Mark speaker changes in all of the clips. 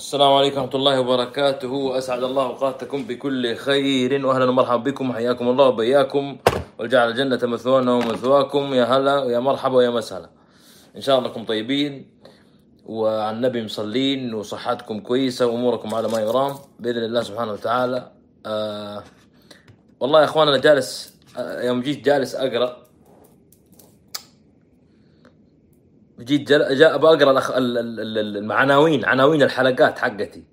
Speaker 1: السلام عليكم ورحمة الله وبركاته. وأسعد الله أوقاتكم بكل خير. وأهلا ومرحبا بكم. حياكم الله وبياكم. وجعل الجنة مثوانا ومثواكم. يا هلا ويا مرحبا ويا مسهلا. إن شاء الله أنكم طيبين. وعلى النبي مصلين. وصحتكم كويسة. وأموركم على ما يرام. بإذن الله سبحانه وتعالى. آه والله يا إخوان أنا جالس آه يوم جيت جالس أقرأ. جيت جل... جاء بقرأ الأخ... ال- ال- ال- العناوين عناوين الحلقات حقتي.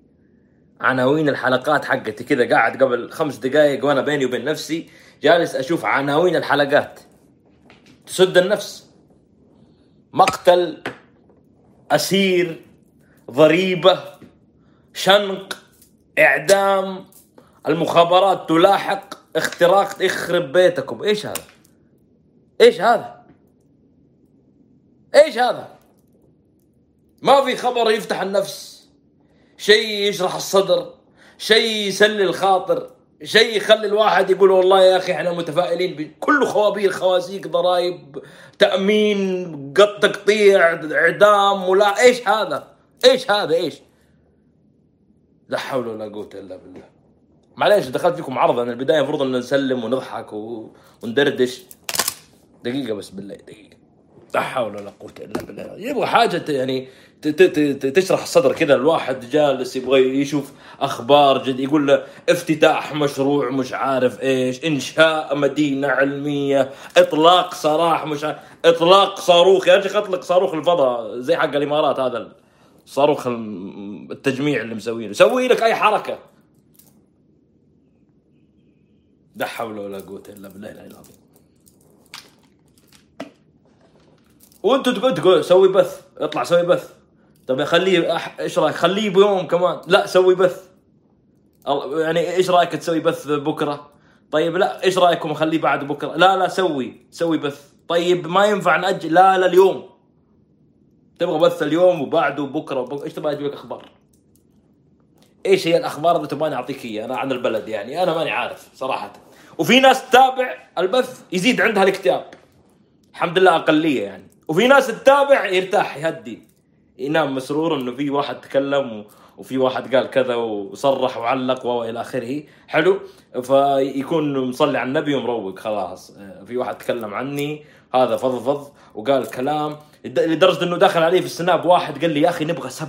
Speaker 1: عناوين الحلقات حقتي كذا. قاعد قبل خمس دقائق وأنا بيني وبين نفسي جالس أشوف عناوين الحلقات. تسد النفس. مقتل أسير ضريبة شنق إعدام. المخابرات تلاحق. اختراق يخرب بيتكم. إيش هذا؟ إيش هذا؟ إيش هذا؟ ما في خبر يفتح النفس شيء يشرح الصدر شيء يسلي الخاطر شيء يخلي الواحد يقول والله يا أخي إحنا متفائلين كله خوابير خوازيق ضرائب تأمين قط تقطيع إعدام ولا إيش هذا؟ إيش هذا إيش؟ لا حول ولا قوة إلا بالله معليش دخلت فيكم عرض أنا البداية المفروض إن نسلم ونضحك. وندردش دقيقة بس بالله دقيقة لا حول ولا قوة إلا بالله. يبغى حاجة ت- يعني تشرح الصدر كذا الواحد جالس يبغى يشوف أخبار جد يقول له افتتاح مشروع مش عارف إيش إنشاء مدينة علمية إطلاق سراح مش عارف إطلاق صاروخ. يا شيخ أطلق صاروخ الفضاء زي حق الإمارات هذا الصاروخ التجميع اللي مسوينه. سوي لك أي حركة. لا حول ولا قوة إلا بالله العلي العظيم وانتوا تقول تقول سوي بث اطلع سوي بث. طب خليه أح... إيش رأيك؟ خليه بيوم كمان. لا سوي بث. يعني إيش رأيك تسوي بث بكرة؟ طيب لا إيش رأيكم أخليه بعد بكرة؟ لا لا سوي سوي بث. طيب ما ينفع نأجل. لا لا اليوم. تبغى بث اليوم وبعده وبكره وبكرة. إيش تبغى أجيب أخبار؟ إيش هي الأخبار اللي تبغاني أعطيك إياها؟ أنا عن البلد يعني. أنا ماني عارف صراحة. وفي ناس تتابع البث يزيد عندها الاكتئاب. الحمد لله أقلية يعني. وفي ناس تتابع يرتاح يهدي. ينام مسرور إنه في واحد تكلم. وفي واحد قال كذا وصرح وعلق وإلى آخره. حلو؟ فيكون مصلي على النبي ومروق خلاص. آه، في واحد تكلم عني هذا فضفض وقال كلام. لد- لدرجة إنه دخل علي في السناب واحد قال لي يا أخي نبغى سب.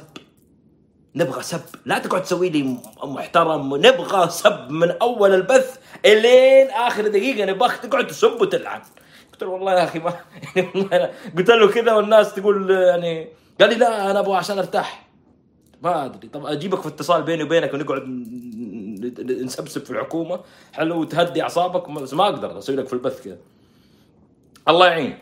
Speaker 1: نبغى سب. لا تقعد تسوي لي محترم. نبغى سب من أول البث إلين آخر دقيقة. نبغاك تقعد تسب وتلعن. قلت له والله يا أخي ما والله قلت له كذا والناس تقول يعني قال لي لا أنا أبغى عشان أرتاح. ما أدري. طب أجيبك في اتصال بيني وبينك ونقعد نسبسب في الحكومة؟ حلو وتهدي أعصابك بس ما أقدر أسوي لك في البث كذا. الله يعين.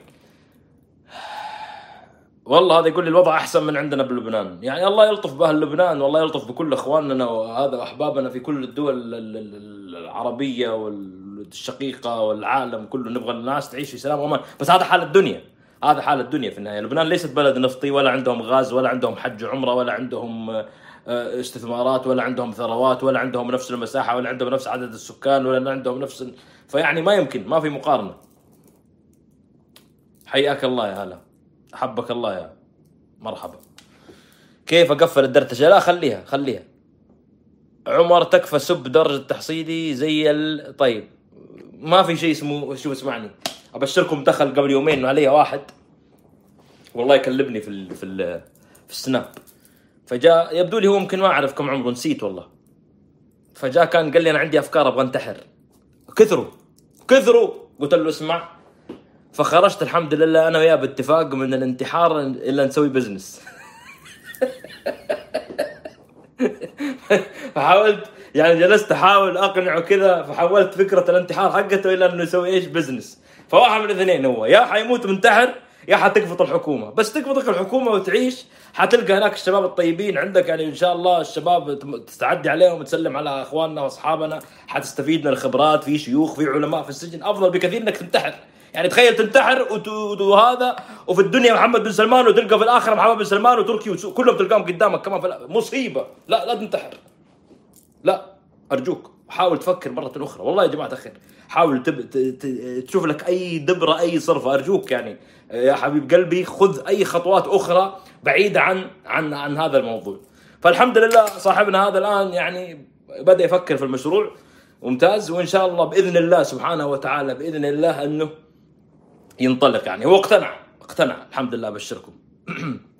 Speaker 1: والله هذا يقول لي الوضع أحسن من عندنا بلبنان. يعني الله يلطف بأهل لبنان والله يلطف بكل إخواننا وهذا أحبابنا في كل الدول ال- ال- العربية والشقيقة والعالم كله نبغى الناس تعيش في سلام وأمان. بس هذا حال الدنيا. هذا حال الدنيا في النهاية. لبنان ليست بلد نفطي ولا عندهم غاز ولا عندهم حج عمره ولا عندهم آه، آه، استثمارات ولا عندهم ثروات ولا عندهم نفس المساحة ولا عندهم نفس عدد السكان ولا عندهم نفس ال- فيعني ما يمكن ما في مقارنة. حياك الله يا هلا. حبك الله يا مرحبا. كيف أقفل الدردشه لا خليها خليها. عمر تكفى سب درجة تحصيلي زي ال... طيب. ما في شيء اسمه شوف اسمعني. أبشركم دخل قبل يومين إنه علي واحد. والله يكلمني في ال... في ال... في السناب. فجاء يبدو لي هو يمكن ما أعرف كم عمره نسيت والله. فجاء كان قال لي أنا عندي أفكار أبغى انتحر. كثروا. كثروا. قلت له اسمع. فخرجت الحمد لله أنا وياه باتفاق من الانتحار إلا نسوي business فحاولت يعني جلست أحاول أقنعه كذا فحولت فكرة الانتحار حقته إلى إنه يسوي إيش؟ business فواحد من الاثنين هو يا حيموت منتحر يا حتقفط الحكومة. بس تقفطك الحكومة وتعيش حتلقى هناك الشباب الطيبين عندك. يعني إن شاء الله الشباب تستعدي عليهم وتسلم على أخواننا وأصحابنا حتستفيد من الخبرات في شيوخ في علماء في السجن. أفضل بكثير إنك تنتحر. يعني تخيل تنتحر وهذا وفي الدنيا محمد بن سلمان وتلقى في الآخرة محمد بن سلمان وتركي كلهم تلقاهم قدامك كمان. مصيبة. لا لا تنتحر. لا أرجوك حاول تفكر مرة أخرى. والله يا جماعة الخير حاول تب... ت... ت... تشوف لك أي دبرة أي صرفة. أرجوك يعني يا حبيب قلبي خذ أي خطوات أخرى بعيدة عن عن عن هذا الموضوع. فالحمد لله صاحبنا هذا الآن يعني بدأ يفكر في المشروع ممتاز وإن شاء الله بإذن الله سبحانه وتعالى بإذن الله أنه ينطلق يعني. هو اقتنع اقتنع. الحمد لله أبشركم.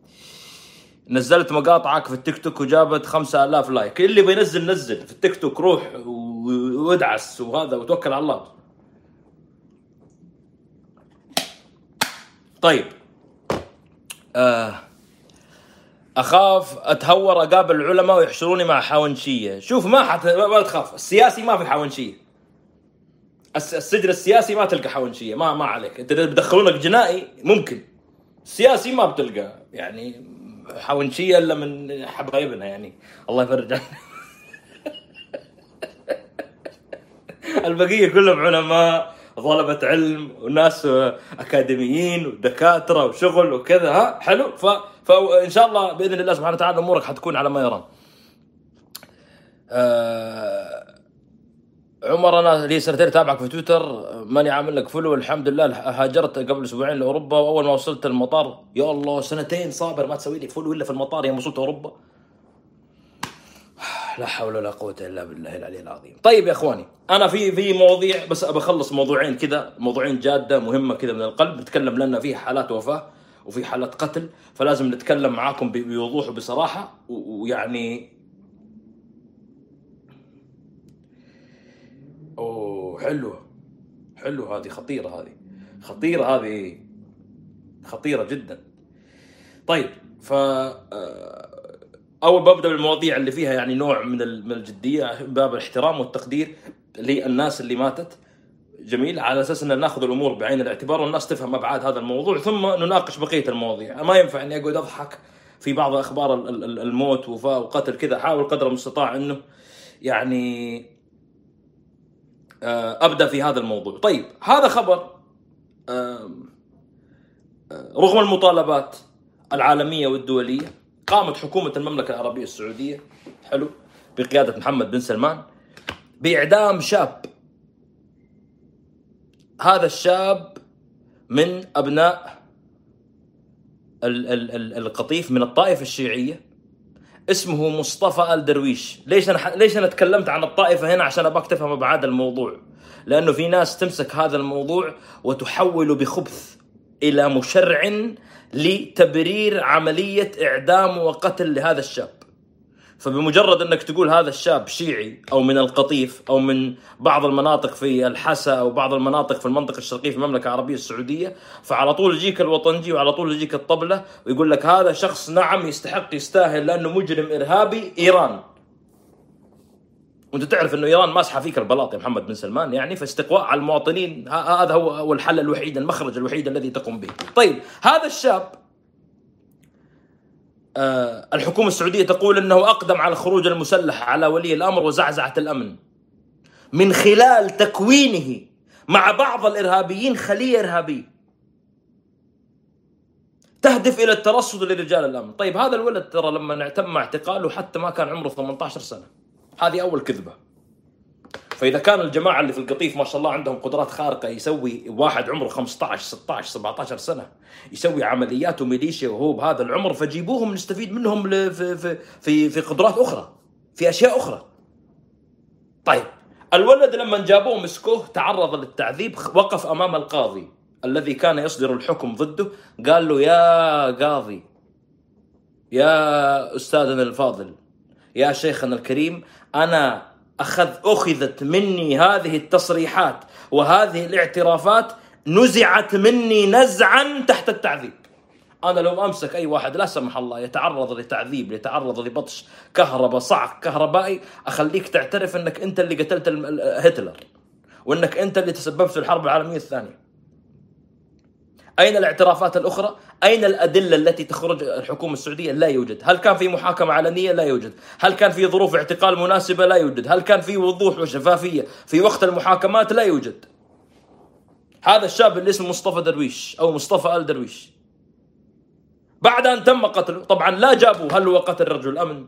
Speaker 1: نزلت مقاطعك في التيك توك وجابت 5000 لايك. اللي بينزل نزل في التيك توك روح وادعس وهذا وتوكل على الله. طيب. آه أخاف أتهور أقابل العلماء ويحشروني مع حاونشية. شوف ما حت ما تخاف. السياسي ما في حاونشية. السجن السياسي ما تلقى حاونشية. ما ما عليك. أنت إذا بدخلونك جنائي ممكن. السياسي ما بتلقى. يعني حاونشيه إلا من حبايبنا يعني. الله يفرج عنه. البقية كلهم علماء طلبة علم وناس أكاديميين ودكاترة وشغل وكذا ها؟ حلو. ف... فان شاء الله بإذن الله سبحانه وتعالى أمورك حتكون على ما يرام. آه عمر أنا لي سنتين اتابعك في تويتر ماني عامل لك follow الحمد لله هاجرت قبل أسبوعين لأوروبا وأول ما وصلت المطار يا الله سنتين صابر ما تسوي لي follow إلا في المطار يوم وصلت أوروبا لا حول ولا قوة إلا بالله العلي العظيم. طيب يا إخواني أنا في في مواضيع بس بخلص موضوعين كذا موضوعين جادة مهمة كذا من القلب نتكلم لنا في حالات وفاة وفي حالات قتل فلازم نتكلم معاكم بوضوح وبصراحة ويعني حلوة. حلو هذه خطيرة هذه. خطيرة هذه. خطيرة جدا. طيب ف آه، أول ببدا بالمواضيع اللي فيها يعني نوع من من الجدية باب الاحترام والتقدير للناس اللي ماتت. جميل. على أساس أن ناخذ الأمور بعين الاعتبار والناس تفهم أبعاد هذا الموضوع ثم نناقش بقية المواضيع. ما ينفع إني أقعد أضحك في بعض أخبار الموت وقتل كذا. احاول قدر المستطاع أنه يعني أبدأ في هذا الموضوع. طيب هذا خبر آه، رغم المطالبات العالمية والدولية قامت حكومة المملكة العربية السعودية حلو بقيادة محمد بن سلمان بإعدام شاب. هذا الشاب من أبناء القطيف من الطائفة الشيعية اسمه مصطفى ال درويش ليش أنا ليش أنا تكلمت عن الطائفة هنا؟ عشان أبغاك تفهم ابعاد الموضوع. لأنه في ناس تمسك هذا الموضوع وتحوله بخبث إلى مشرع لتبرير عملية إعدام وقتل لهذا الشاب. فبمجرد إنك تقول هذا الشاب شيعي أو من القطيف أو من بعض المناطق في الحسا أو بعض المناطق في المنطقة الشرقية في المملكة العربية السعودية فعلى طول يجيك الوطنجي وعلى طول يجيك الطبلة ويقول لك هذا شخص نعم يستحق يستاهل لأنه مجرم إرهابي إيران وأنت تعرف إنه إيران ماسحة فيك البلاط يا محمد بن سلمان يعني فاستقواء على المواطنين هذا هو الحل الوحيد المخرج الوحيد الذي تقوم به. طيب هذا الشاب الحكومة السعودية تقول أنه أقدم على الخروج المسلح على ولي الأمر وزعزعة الأمن. من خلال تكوينه مع بعض الإرهابيين خلية إرهابية. تهدف إلى الترصد لرجال الأمن. طيب هذا الولد ترى لما تم اعتقاله حتى ما كان عمره 18 سنة. هذه أول كذبة. فإذا كان الجماعة اللي في القطيف ما شاء الله عندهم قدرات خارقة يسوي واحد عمره 15 16 17 سنة. يسوي عمليات وميليشيا وهو بهذا العمر فجيبوهم نستفيد منهم في في في في قدرات أخرى في أشياء أخرى. طيب الولد لما جابوه مسكوه تعرض للتعذيب وقف أمام القاضي الذي كان يصدر الحكم ضده قال له يا قاضي يا أستاذنا الفاضل يا شيخنا الكريم أنا أخذ أخذت مني هذه التصريحات وهذه الاعترافات نزعت مني نزعا تحت التعذيب. أنا لو أمسك أي واحد لا سمح الله يتعرض لتعذيب يتعرض لبطش كهرباء صعق كهربائي أخليك تعترف أنك أنت اللي قتلت هتلر وأنك أنت اللي تسببت في الحرب العالمية الثانية. أين الاعترافات الأخرى؟ أين الأدلة التي تخرج الحكومة السعودية؟ لا يوجد هل كان في محاكمة علنية؟ لا يوجد هل كان في ظروف اعتقال مناسبة؟ لا يوجد هل كان في وضوح وشفافية في وقت المحاكمات؟ لا يوجد هذا الشاب اللي اسمه مصطفى درويش أو مصطفى آل درويش بعد أن تم قتله طبعا لا جابوا هل هو قتل رجل أمن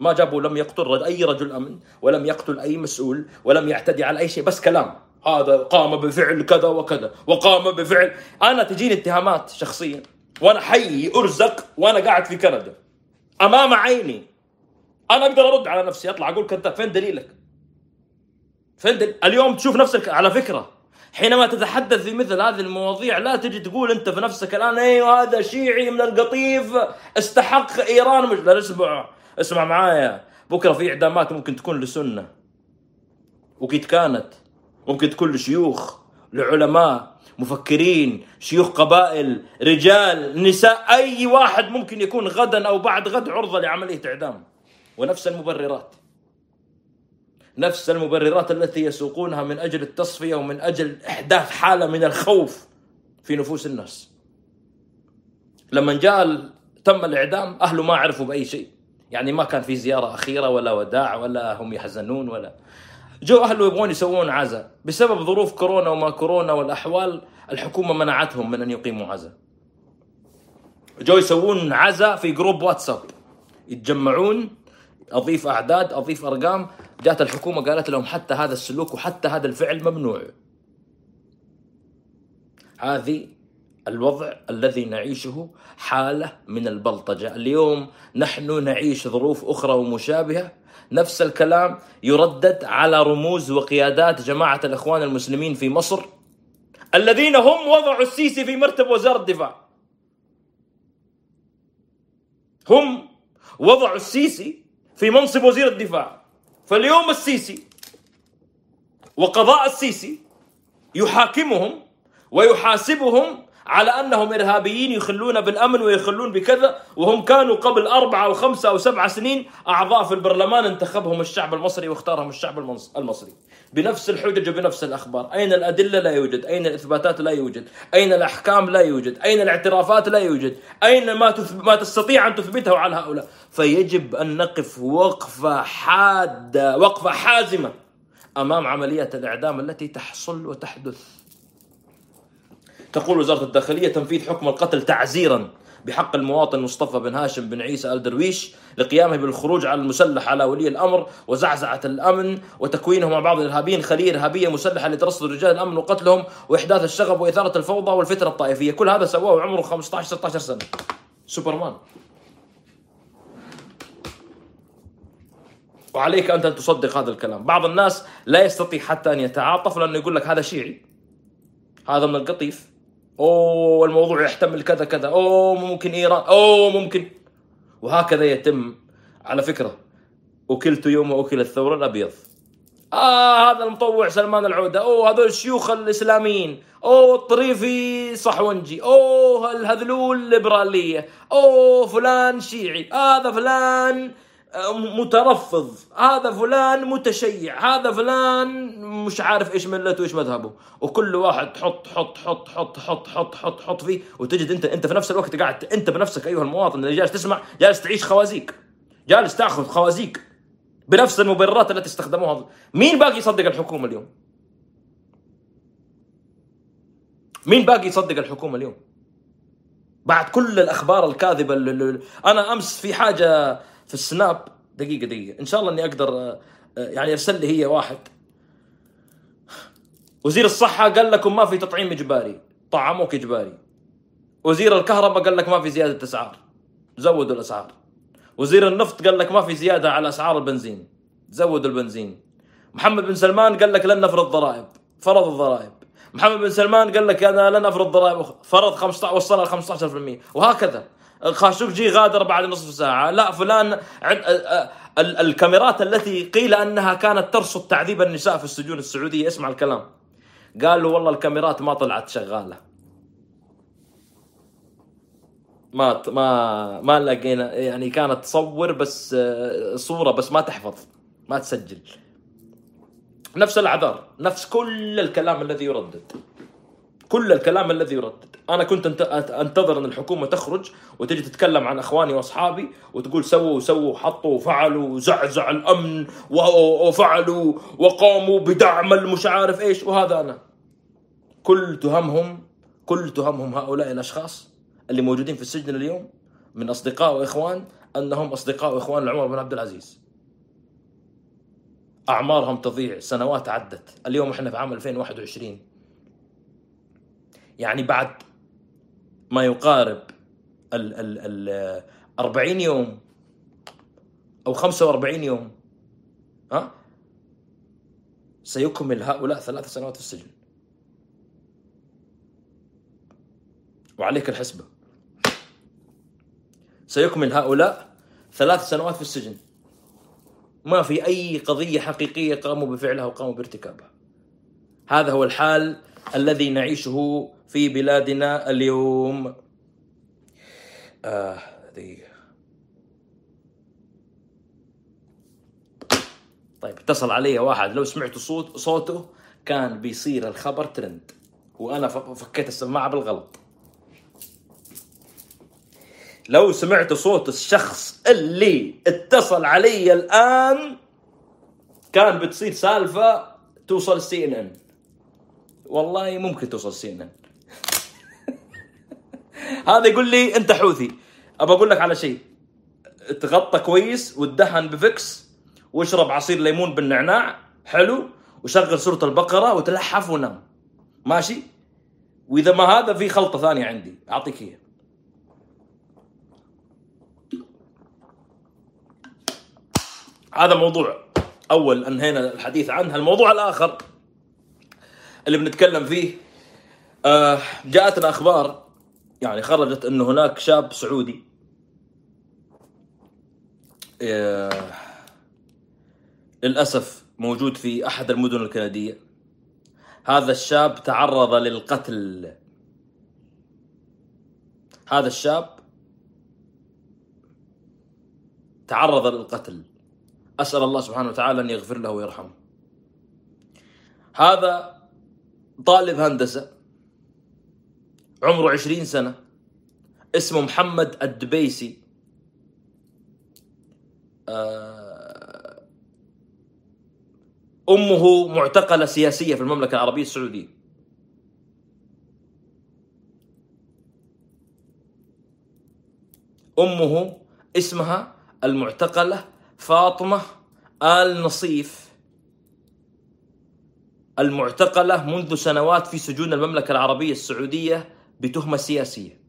Speaker 1: ما جابوا لم يقتل أي رجل أمن ولم يقتل أي مسؤول ولم يعتدي على أي شيء بس كلام هذا قام بفعل كذا وكذا وقام بفعل. أنا تجيني اتهامات شخصيا وأنا حي أرزق وأنا قاعد في كندا. أمام عيني. أنا أقدر أرد على نفسي أطلع أقول كذاب فين دليلك؟ فين دل... اليوم تشوف نفسك على فكرة. حينما تتحدث في مثل هذه المواضيع لا تجي تقول أنت في نفسك الآن أيوه هذا شيعي من القطيف استحق إيران. مش لا اسمع اسمع معايا. بكرة في إعدامات ممكن تكون لسنة. وقد كانت. ممكن تكون لشيوخ لعلماء مفكرين شيوخ قبائل رجال نساء أي واحد ممكن يكون غدا أو بعد غد عرضة لعملية إعدام. ونفس المبررات. نفس المبررات التي يسوقونها من أجل التصفية ومن أجل إحداث حالة من الخوف في نفوس الناس. لما جاء تم الإعدام أهله ما عرفوا بأي شيء، يعني ما كان في زيارة أخيرة ولا وداع ولا هم يحزنون ولا جو اهله يبغون يسوون عزاء بسبب ظروف كورونا وما كورونا والأحوال الحكومة منعتهم من أن يقيموا عزاء. جو يسوون عزاء في group واتساب. يتجمعون أضيف أعداد أضيف أرقام. جات الحكومة قالت لهم حتى هذا السلوك وحتى هذا الفعل ممنوع. هذه الوضع الذي نعيشه حالة من البلطجة. اليوم نحن نعيش ظروف أخرى ومشابهة. نفس الكلام يردد على رموز وقيادات جماعة الإخوان المسلمين في مصر الذين هم وضعوا السيسي في مرتب وزارة الدفاع. هم وضعوا السيسي في منصب وزير الدفاع. فاليوم السيسي وقضاء السيسي يحاكمهم ويحاسبهم على أنهم إرهابيين يخلون بالأمن ويخلون بكذا وهم كانوا قبل أربعة أو خمسة أو سبعة سنين أعضاء في البرلمان انتخبهم الشعب المصري واختارهم الشعب المصري. بنفس الحجج وبنفس الأخبار. أين الأدلة؟ لا يوجد. أين الإثباتات؟ لا يوجد. أين الأحكام؟ لا يوجد. أين الاعترافات؟ لا يوجد. أين ما, تثب... ما تستطيع أن تثبته على هؤلاء؟ فيجب أن نقف وقفة حادة وقفة حازمة أمام عملية الإعدام التي تحصل وتحدث تقول وزارة الداخلية تنفيذ حكم القتل تعزيرا بحق المواطن مصطفى بن هاشم بن عيسى ال درويش لقيامه بالخروج على المسلح على ولي الأمر وزعزعة الأمن وتكوينه مع بعض الإرهابيين خليه إرهابية مسلحة لترصد رجال الأمن وقتلهم وإحداث الشغب وإثارة الفوضى والفتنه الطائفية، كل هذا سواه وعمره 15 16 سنة. سوبرمان. وعليك أنت أن تصدق هذا الكلام، بعض الناس لا يستطيع حتى أن يتعاطف لأنه يقول لك هذا شيعي. هذا من القطيف أوه الموضوع يحتمل كذا كذا. أوه ممكن إيران. أوه ممكن. وهكذا يتم. على فكرة أكلت يوم أكل الثور الأبيض. آه هذا المطوع سلمان العودة. أوه هذول الشيوخ الإسلاميين. أوه الطريفي صحونجي. أوه الهذلول الليبرالية. أوه فلان شيعي. هذا فلان مترفض. هذا فلان متشيع هذا فلان مش عارف إيش ملته وإيش مذهبه. وكل واحد تحط حط حط حط حط حط حط حط فيه وتجد أنت أنت في نفس الوقت قاعد أنت بنفسك أيها المواطن اللي جالس تسمع جالس تعيش خوازيق جالس تأخذ خوازيق بنفس المبررات التي استخدموها. مين باقي يصدق الحكومة اليوم؟ مين باقي يصدق الحكومة اليوم؟ بعد كل الأخبار الكاذبة اللي أنا أمس في حاجة في السناب. دقيقة دقيقة. إن شاء الله إني أقدر آه، يعني أرسل لي هي واحد. وزير الصحة قال لكم ما في تطعيم إجباري. طعموك إجباري. وزير الكهرباء قال لك ما في زيادة أسعار. زودوا الأسعار. وزير النفط قال لك ما في زيادة على أسعار البنزين. زودوا البنزين. محمد بن سلمان قال لك لن نفرض ضرائب. فرض الضرائب. محمد بن سلمان قال لك أنا لن أفرض ضرائب. فرض 15 وصلها ل 15% وهكذا. خاشقجي غادر بعد نصف ساعة. لا فلان الكاميرات التي قيل أنها كانت ترصد تعذيب النساء في السجون السعودية. اسمع الكلام. قالوا والله الكاميرات ما طلعت شغالة. ما ما ما لقينا يعني كانت تصور بس صورة بس ما تحفظ ما تسجل. نفس الأعذار نفس كل الكلام الذي يردد. كل الكلام الذي يردد. أنا كنت أنتظر أن الحكومة تخرج وتجي تتكلم عن أخواني وأصحابي وتقول سووا وسووا وحطوا وفعلوا وزعزع الأمن وفعلوا وقاموا بدعم المش عارف إيش. وهذا أنا. كل تهمهم كل تهمهم هؤلاء الأشخاص اللي موجودين في السجن اليوم من أصدقاء وإخوان أنهم أصدقاء واخوان لعمر بن عبد العزيز. أعمارهم تضيع سنوات عدت. اليوم إحنا في عام 2021 يعني بعد ما يقارب ال ال ال 40 يوم أو 45 يوم ها؟ سيكمل هؤلاء ثلاث سنوات في السجن. وعليك الحسبة. سيكمل هؤلاء ثلاث سنوات في السجن. ما في أي قضية حقيقية قاموا بفعلها وقاموا بارتكابها. هذا هو الحال الذي نعيشه في بلادنا اليوم. آه دقيقة طيب اتصل علي واحد. لو سمعت صوت صوته كان بيصير الخبر ترند وأنا فكيت السماعة بالغلط. لو سمعت صوت الشخص اللي اتصل علي الآن كان بتصير سالفة توصل السي إن إن. والله ممكن توصل ان هذا يقول لي أنت حوثي. أبى أقول لك على شيء. تغطى كويس وتدهن بفكس واشرب عصير ليمون بالنعناع حلو وشغل سورة البقرة وتلحف ونام. ماشي؟ وإذا ما هذا في خلطة ثانية عندي. أعطيك إياها. هذا موضوع أول أنهينا الحديث عنه. الموضوع الآخر اللي بنتكلم فيه. آه جاءتنا أخبار يعني خرجت إنه هناك شاب سعودي. آه للأسف موجود في أحد المدن الكندية. هذا الشاب تعرض للقتل. هذا الشاب تعرض للقتل. أسأل الله سبحانه وتعالى أن يغفر له ويرحمه. هذا طالب هندسة عمره عشرين سنة اسمه محمد الدبيسي. آه، أمه معتقلة سياسية في المملكة العربية السعودية. أمه اسمها المعتقلة فاطمة آل نصيف. المعتقلة منذ سنوات في سجون المملكة العربية السعودية بتهمة سياسية.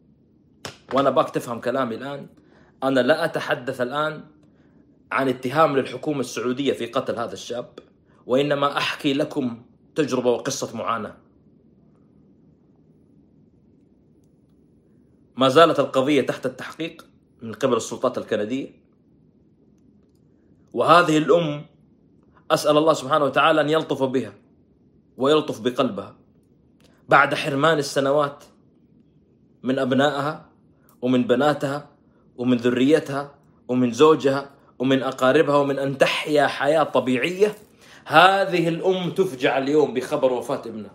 Speaker 1: وأنا باك تفهم كلامي الآن. أنا لا أتحدث الآن عن اتهام للحكومة السعودية في قتل هذا الشاب وإنما أحكي لكم تجربة وقصة معاناة. ما زالت القضية تحت التحقيق من قبل السلطات الكندية. وهذه الأم أسأل الله سبحانه وتعالى أن يلطف بها. ويلطف بقلبها. بعد حرمان السنوات من أبنائها ومن بناتها ومن ذريتها ومن زوجها ومن أقاربها ومن أن تحيا حياة طبيعية هذه الأم تفجع اليوم بخبر وفاة ابنها.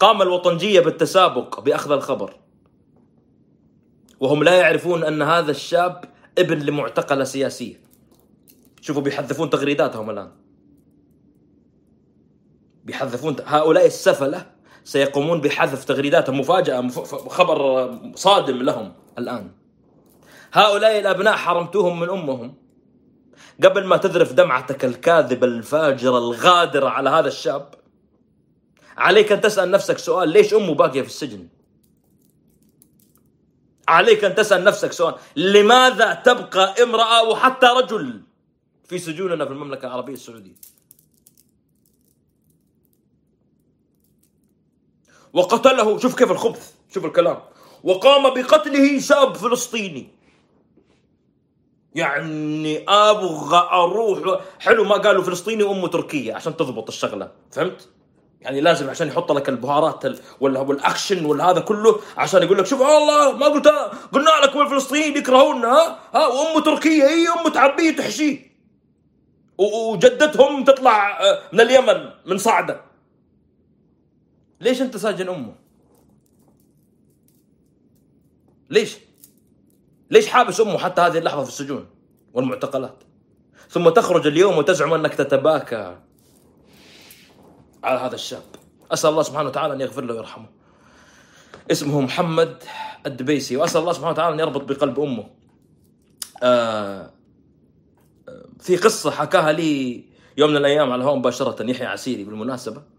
Speaker 1: قام الوطنجية بالتسابق بأخذ الخبر. وهم لا يعرفون أن هذا الشاب ابن لمعتقلة سياسية. شوفوا بيحذفون تغريداتهم الآن. بيحذفون. هؤلاء السفلة سيقومون بحذف تغريداتهم مفاجأة خبر صادم لهم الآن. هؤلاء الأبناء حرمتوهم من أمهم. قبل ما تذرف دمعتك الكاذبة الفاجرة الغادرة على هذا الشاب عليك أن تسأل نفسك سؤال ليش أمه باقية في السجن؟ عليك أن تسأل نفسك سؤال لماذا تبقى امرأة وحتى رجل في سجوننا في المملكة العربية السعودية؟ وقتله. شوف كيف الخبث شوف الكلام. وقام بقتله شاب فلسطيني. يعني أبغى أروح. حلو ما قالوا فلسطيني وأمه تركية عشان تضبط الشغلة. فهمت؟ يعني لازم عشان يحط لك البهارات ولا والأكشن ولا هذا كله عشان يقول لك شوف والله ما قلت قلنا لك الفلسطينيين يكرهونا ها؟ ها؟ وأمه تركية. هي أمه تعبية تحشيه. وجدتهم تطلع آه، من اليمن من صعدة. ليش انت ساجن امه؟ ليش؟ ليش حابس امه حتى هذه اللحظة في السجون والمعتقلات؟ ثم تخرج اليوم وتزعم أنك تتباكى على هذا الشاب. أسأل الله سبحانه وتعالى أن يغفر له ويرحمه. اسمه محمد الدبيسي وأسأل الله سبحانه وتعالى أن يربط بقلب أمه. آه في قصة حكاها لي يوم من الأيام على الهواء مباشرة يحيى عسيري بالمناسبة. آه،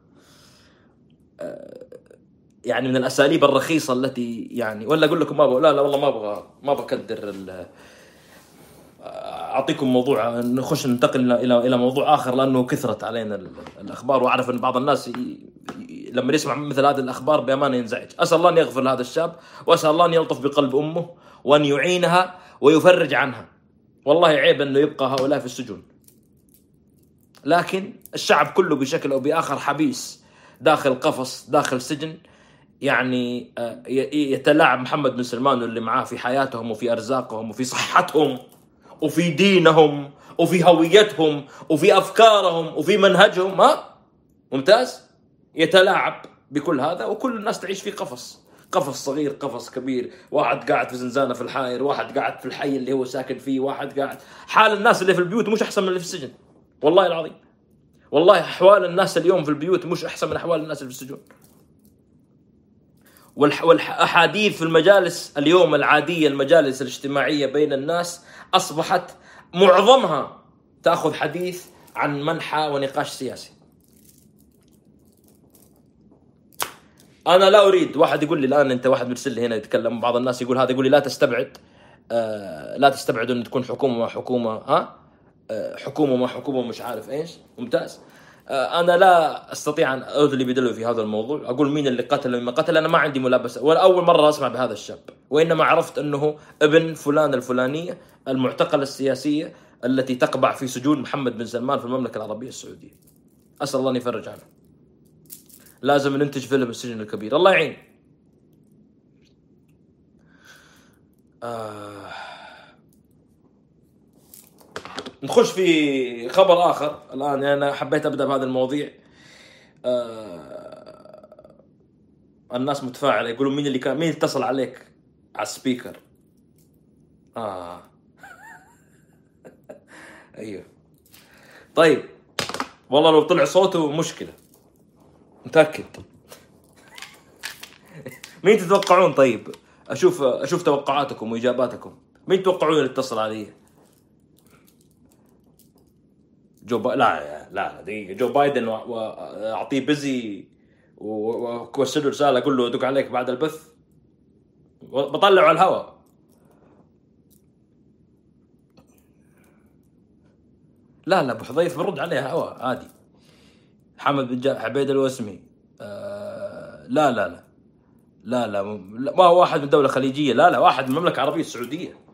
Speaker 1: يعني من الأساليب الرخيصة التي يعني ولا أقول لكم ما أبغى لا لا والله ما أبغى ما ال آه، أعطيكم موضوع نخش ننتقل إلى إلى موضوع آخر لأنه كثرت علينا ال- الأخبار وأعرف إن بعض الناس لما يسمع مثل هذه الأخبار بأمانة ينزعج، أسأل الله أن يغفر لهذا الشاب وأسأل الله أن يلطف بقلب أمه وأن يعينها ويفرج عنها. والله عيب إنه يبقى هؤلاء في السجون. لكن الشعب كله بشكل أو بآخر حبيس داخل قفص داخل سجن يعني آه، يتلاعب محمد بن سلمان واللي معاه في حياتهم وفي أرزاقهم وفي صحتهم وفي دينهم وفي هويتهم وفي أفكارهم وفي منهجهم ها؟ ممتاز؟ يتلاعب بكل هذا وكل الناس تعيش في قفص. قفص صغير قفص كبير واحد قاعد في زنزانة في الحائر واحد قاعد في الحي اللي هو ساكن فيه واحد قاعد حال الناس اللي في البيوت مش أحسن من اللي في السجن والله العظيم. والله أحوال الناس اليوم في البيوت مش أحسن من أحوال الناس اللي في السجون والأحاديث في المجالس اليوم العادية المجالس الاجتماعية بين الناس أصبحت معظمها تأخذ حديث عن منحى ونقاش سياسي. أنا لا أريد واحد يقول لي الآن أنت واحد مرسل لي هنا يتكلم بعض الناس يقول هذا يقول لي لا تستبعد آه لا تستبعد أن تكون حكومة حكومة ها حكومة مع حكومة مش عارف إيش. ممتاز. آه أنا لا أستطيع أن ادلي بدلو في هذا الموضوع. أقول مين اللي قتل ومن قتل. أنا ما عندي ملابسة. ولا أول مرة أسمع بهذا الشاب. وإنما عرفت أنه ابن فلان الفلانية المعتقلة السياسية التي تقبع في سجون محمد بن سلمان في المملكة العربية السعودية. أسأل الله أن يفرج عنه. لازم ننتج فيلم السجن الكبير. الله يعين. آه. نخش في خبر آخر. الآن أنا حبيت أبدأ بهذا المواضيع. آه. الناس متفاعلة يقولون مين اللي كان مين اتصل عليك؟ على ال speaker. آه. أيوه. طيب. والله لو طلع صوته مشكلة. متأكد. مين تتوقعون؟ طيب. أشوف أشوف توقعاتكم وإجاباتكم. مين تتوقعون اللي اتصل علي؟ جو با... لا لا دقيقة. جو بايدن واعطيه بزي وارسل له رسالة أقول له أدق عليك بعد البث. بطلعه على الهواء. لا لا أبو حذيفة برد عليها هواء عادي. حمد بن عبيد الوسمي. آه لا لا لا. لا لا ما هو واحد من دولة خليجية. لا لا واحد من المملكة العربية السعودية. خ-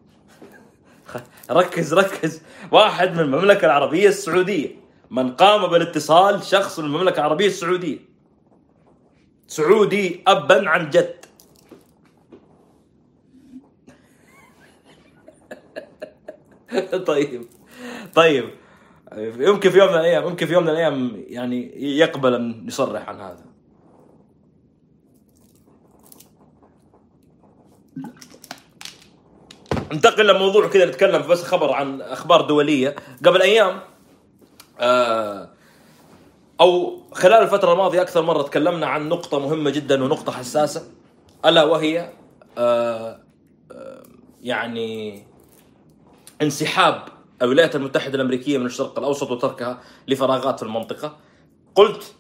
Speaker 1: ركز ركز. واحد من المملكة العربية السعودية. من قام بالاتصال شخص من المملكة العربية السعودية. سعودي أبا عن جد. طيب. طيب. يمكن في يوم من الأيام يمكن في يوم من الأيام يعني يقبل أن يصرح عن هذا. ننتقل لموضوع كذا نتكلم بس خبر عن أخبار دولية. قبل أيام آه أو خلال الفترة الماضية أكثر مرة تكلمنا عن نقطة مهمة جدا ونقطة حساسة ألا وهي آه آه يعني انسحاب الولايات المتحدة الأمريكية من الشرق الأوسط وتركها لفراغات في المنطقة. قلت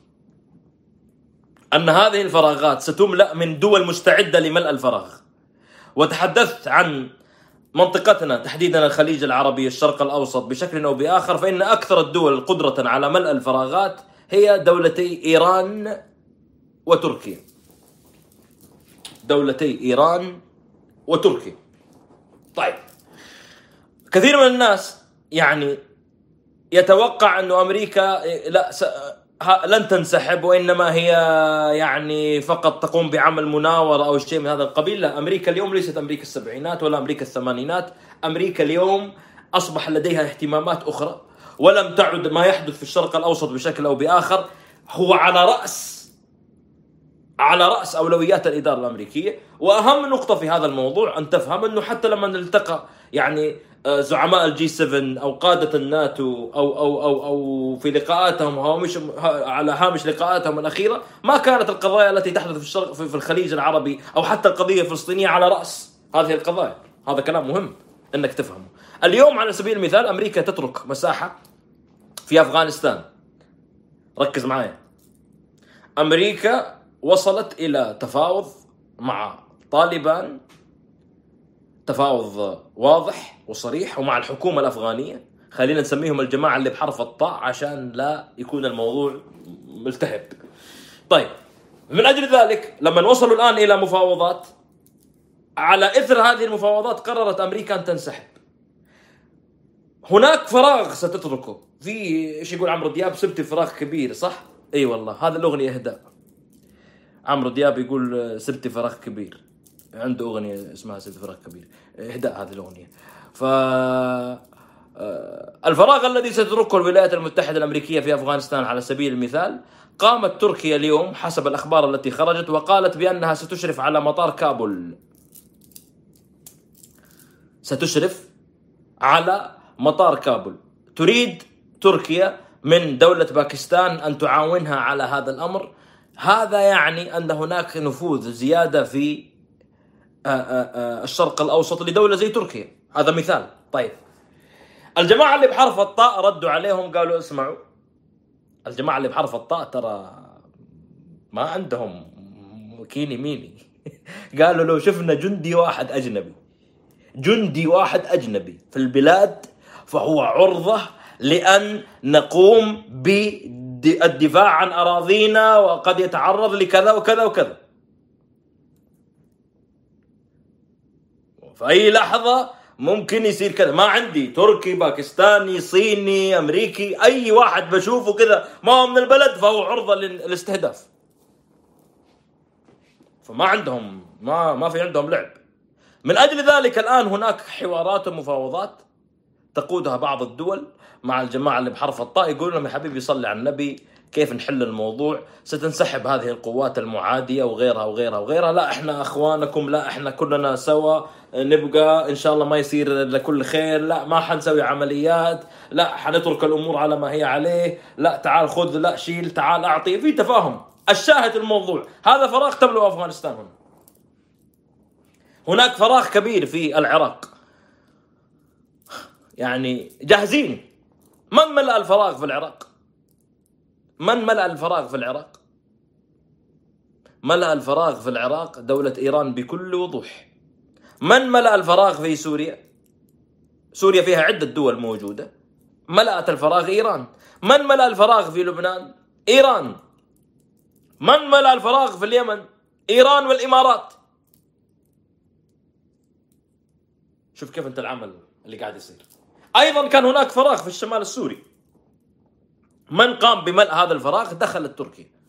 Speaker 1: أن هذه الفراغات ستملأ من دول مستعدة لملء الفراغ. وتحدثت عن منطقتنا تحديدا الخليج العربي الشرق الأوسط بشكل أو بآخر فإن أكثر الدول قدرة على ملء الفراغات هي دولتي إيران وتركيا. دولتي إيران وتركيا. طيب. كثير من الناس يعني يتوقع انه أمريكا لا لن تنسحب وإنما هي يعني فقط تقوم بعمل مناورة أو شيء من هذا القبيل، لا أمريكا اليوم ليست أمريكا السبعينات ولا أمريكا الثمانينات، أمريكا اليوم أصبح لديها اهتمامات أخرى ولم تعد ما يحدث في الشرق الأوسط بشكل أو بآخر هو على رأس على رأس أولويات الإدارة الأمريكية. وأهم نقطة في هذا الموضوع أن تفهم أنه حتى لما التقى يعني زعماء الجي 7 أو قادة الناتو أو أو أو أو في لقاءاتهم هامش ها- على هامش لقاءاتهم الأخيرة ما كانت القضايا التي تحدث في الشرق في الخليج العربي أو حتى القضية الفلسطينية على رأس هذه القضايا. هذا كلام مهم إنك تفهمه. اليوم على سبيل المثال أمريكا تترك مساحة في أفغانستان. ركز معايا. أمريكا وصلت إلى تفاوض مع طالبان تفاوض واضح وصريح ومع الحكومة الأفغانية خلينا نسميهم الجماعة اللي بحرف الطاء عشان لا يكون الموضوع ملتهب. طيب من أجل ذلك لما وصلوا الآن إلى مفاوضات على إثر هذه المفاوضات قررت أمريكا أن تنسحب. هناك فراغ ستتركه في إيش يقول عمرو دياب سبت فراغ كبير صح؟ إي والله هذا الأغنية إهداء. عمرو دياب يقول سبت فراغ كبير. عنده أغنية اسمها سبت فراغ كبير. إهداء هذه الأغنية. ف آه، الفراغ الذي ستتركه الولايات المتحدة الأمريكية في أفغانستان على سبيل المثال قامت تركيا اليوم حسب الأخبار التي خرجت وقالت بأنها ستشرف على مطار كابول ستشرف على مطار كابول تريد تركيا من دولة باكستان أن تعاونها على هذا الأمر هذا يعني أن هناك نفوذ زيادة في الشرق الأوسط لدولة زي تركيا. هذا مثال. طيب. الجماعة اللي بحرف الطاء ردوا عليهم قالوا اسمعوا. الجماعة اللي بحرف الطاء ترى ما عندهم كيني ميني. قالوا لو شفنا جندي واحد أجنبي. جندي واحد أجنبي في البلاد فهو عرضة لأن نقوم بالدفاع عن أراضينا وقد يتعرض لكذا وكذا وكذا. في أي لحظة ممكن يصير كذا. ما عندي تركي باكستاني صيني أمريكي أي واحد بشوفه كذا ما هو من البلد فهو عرضة للاستهداف. فما عندهم ما ما في عندهم لعب. من أجل ذلك الآن هناك حوارات ومفاوضات تقودها بعض الدول مع الجماعة اللي بحرف الطاء يقول لهم يا حبيبي صلي على النبي كيف نحل الموضوع؟ ستنسحب هذه القوات المعادية وغيرها وغيرها وغيرها. لا إحنا إخوانكم لا إحنا كلنا سوا. نبقى إن شاء الله ما يصير لكل خير. لا ما حنسوي عمليات. لا حنترك الأمور على ما هي عليه. لا تعال خذ لا شيل تعال أعطي. في تفاهم. الشاهد الموضوع. هذا فراغ تملأ أفغانستان هنا. هناك فراغ كبير في العراق. يعني جاهزين. من ملأ الفراغ في العراق؟ من ملأ الفراغ في العراق؟ ملأ الفراغ في العراق دولة إيران بكل وضوح. من ملأ الفراغ في سوريا؟ سوريا فيها عدة دول موجودة. ملأت الفراغ إيران. من ملأ الفراغ في لبنان؟ إيران. من ملأ الفراغ في اليمن؟ إيران والإمارات. شوف كيف أنت العمل اللي قاعد يصير. أيضا كان هناك فراغ في الشمال السوري. من قام بملء هذا الفراغ دخلت تركيا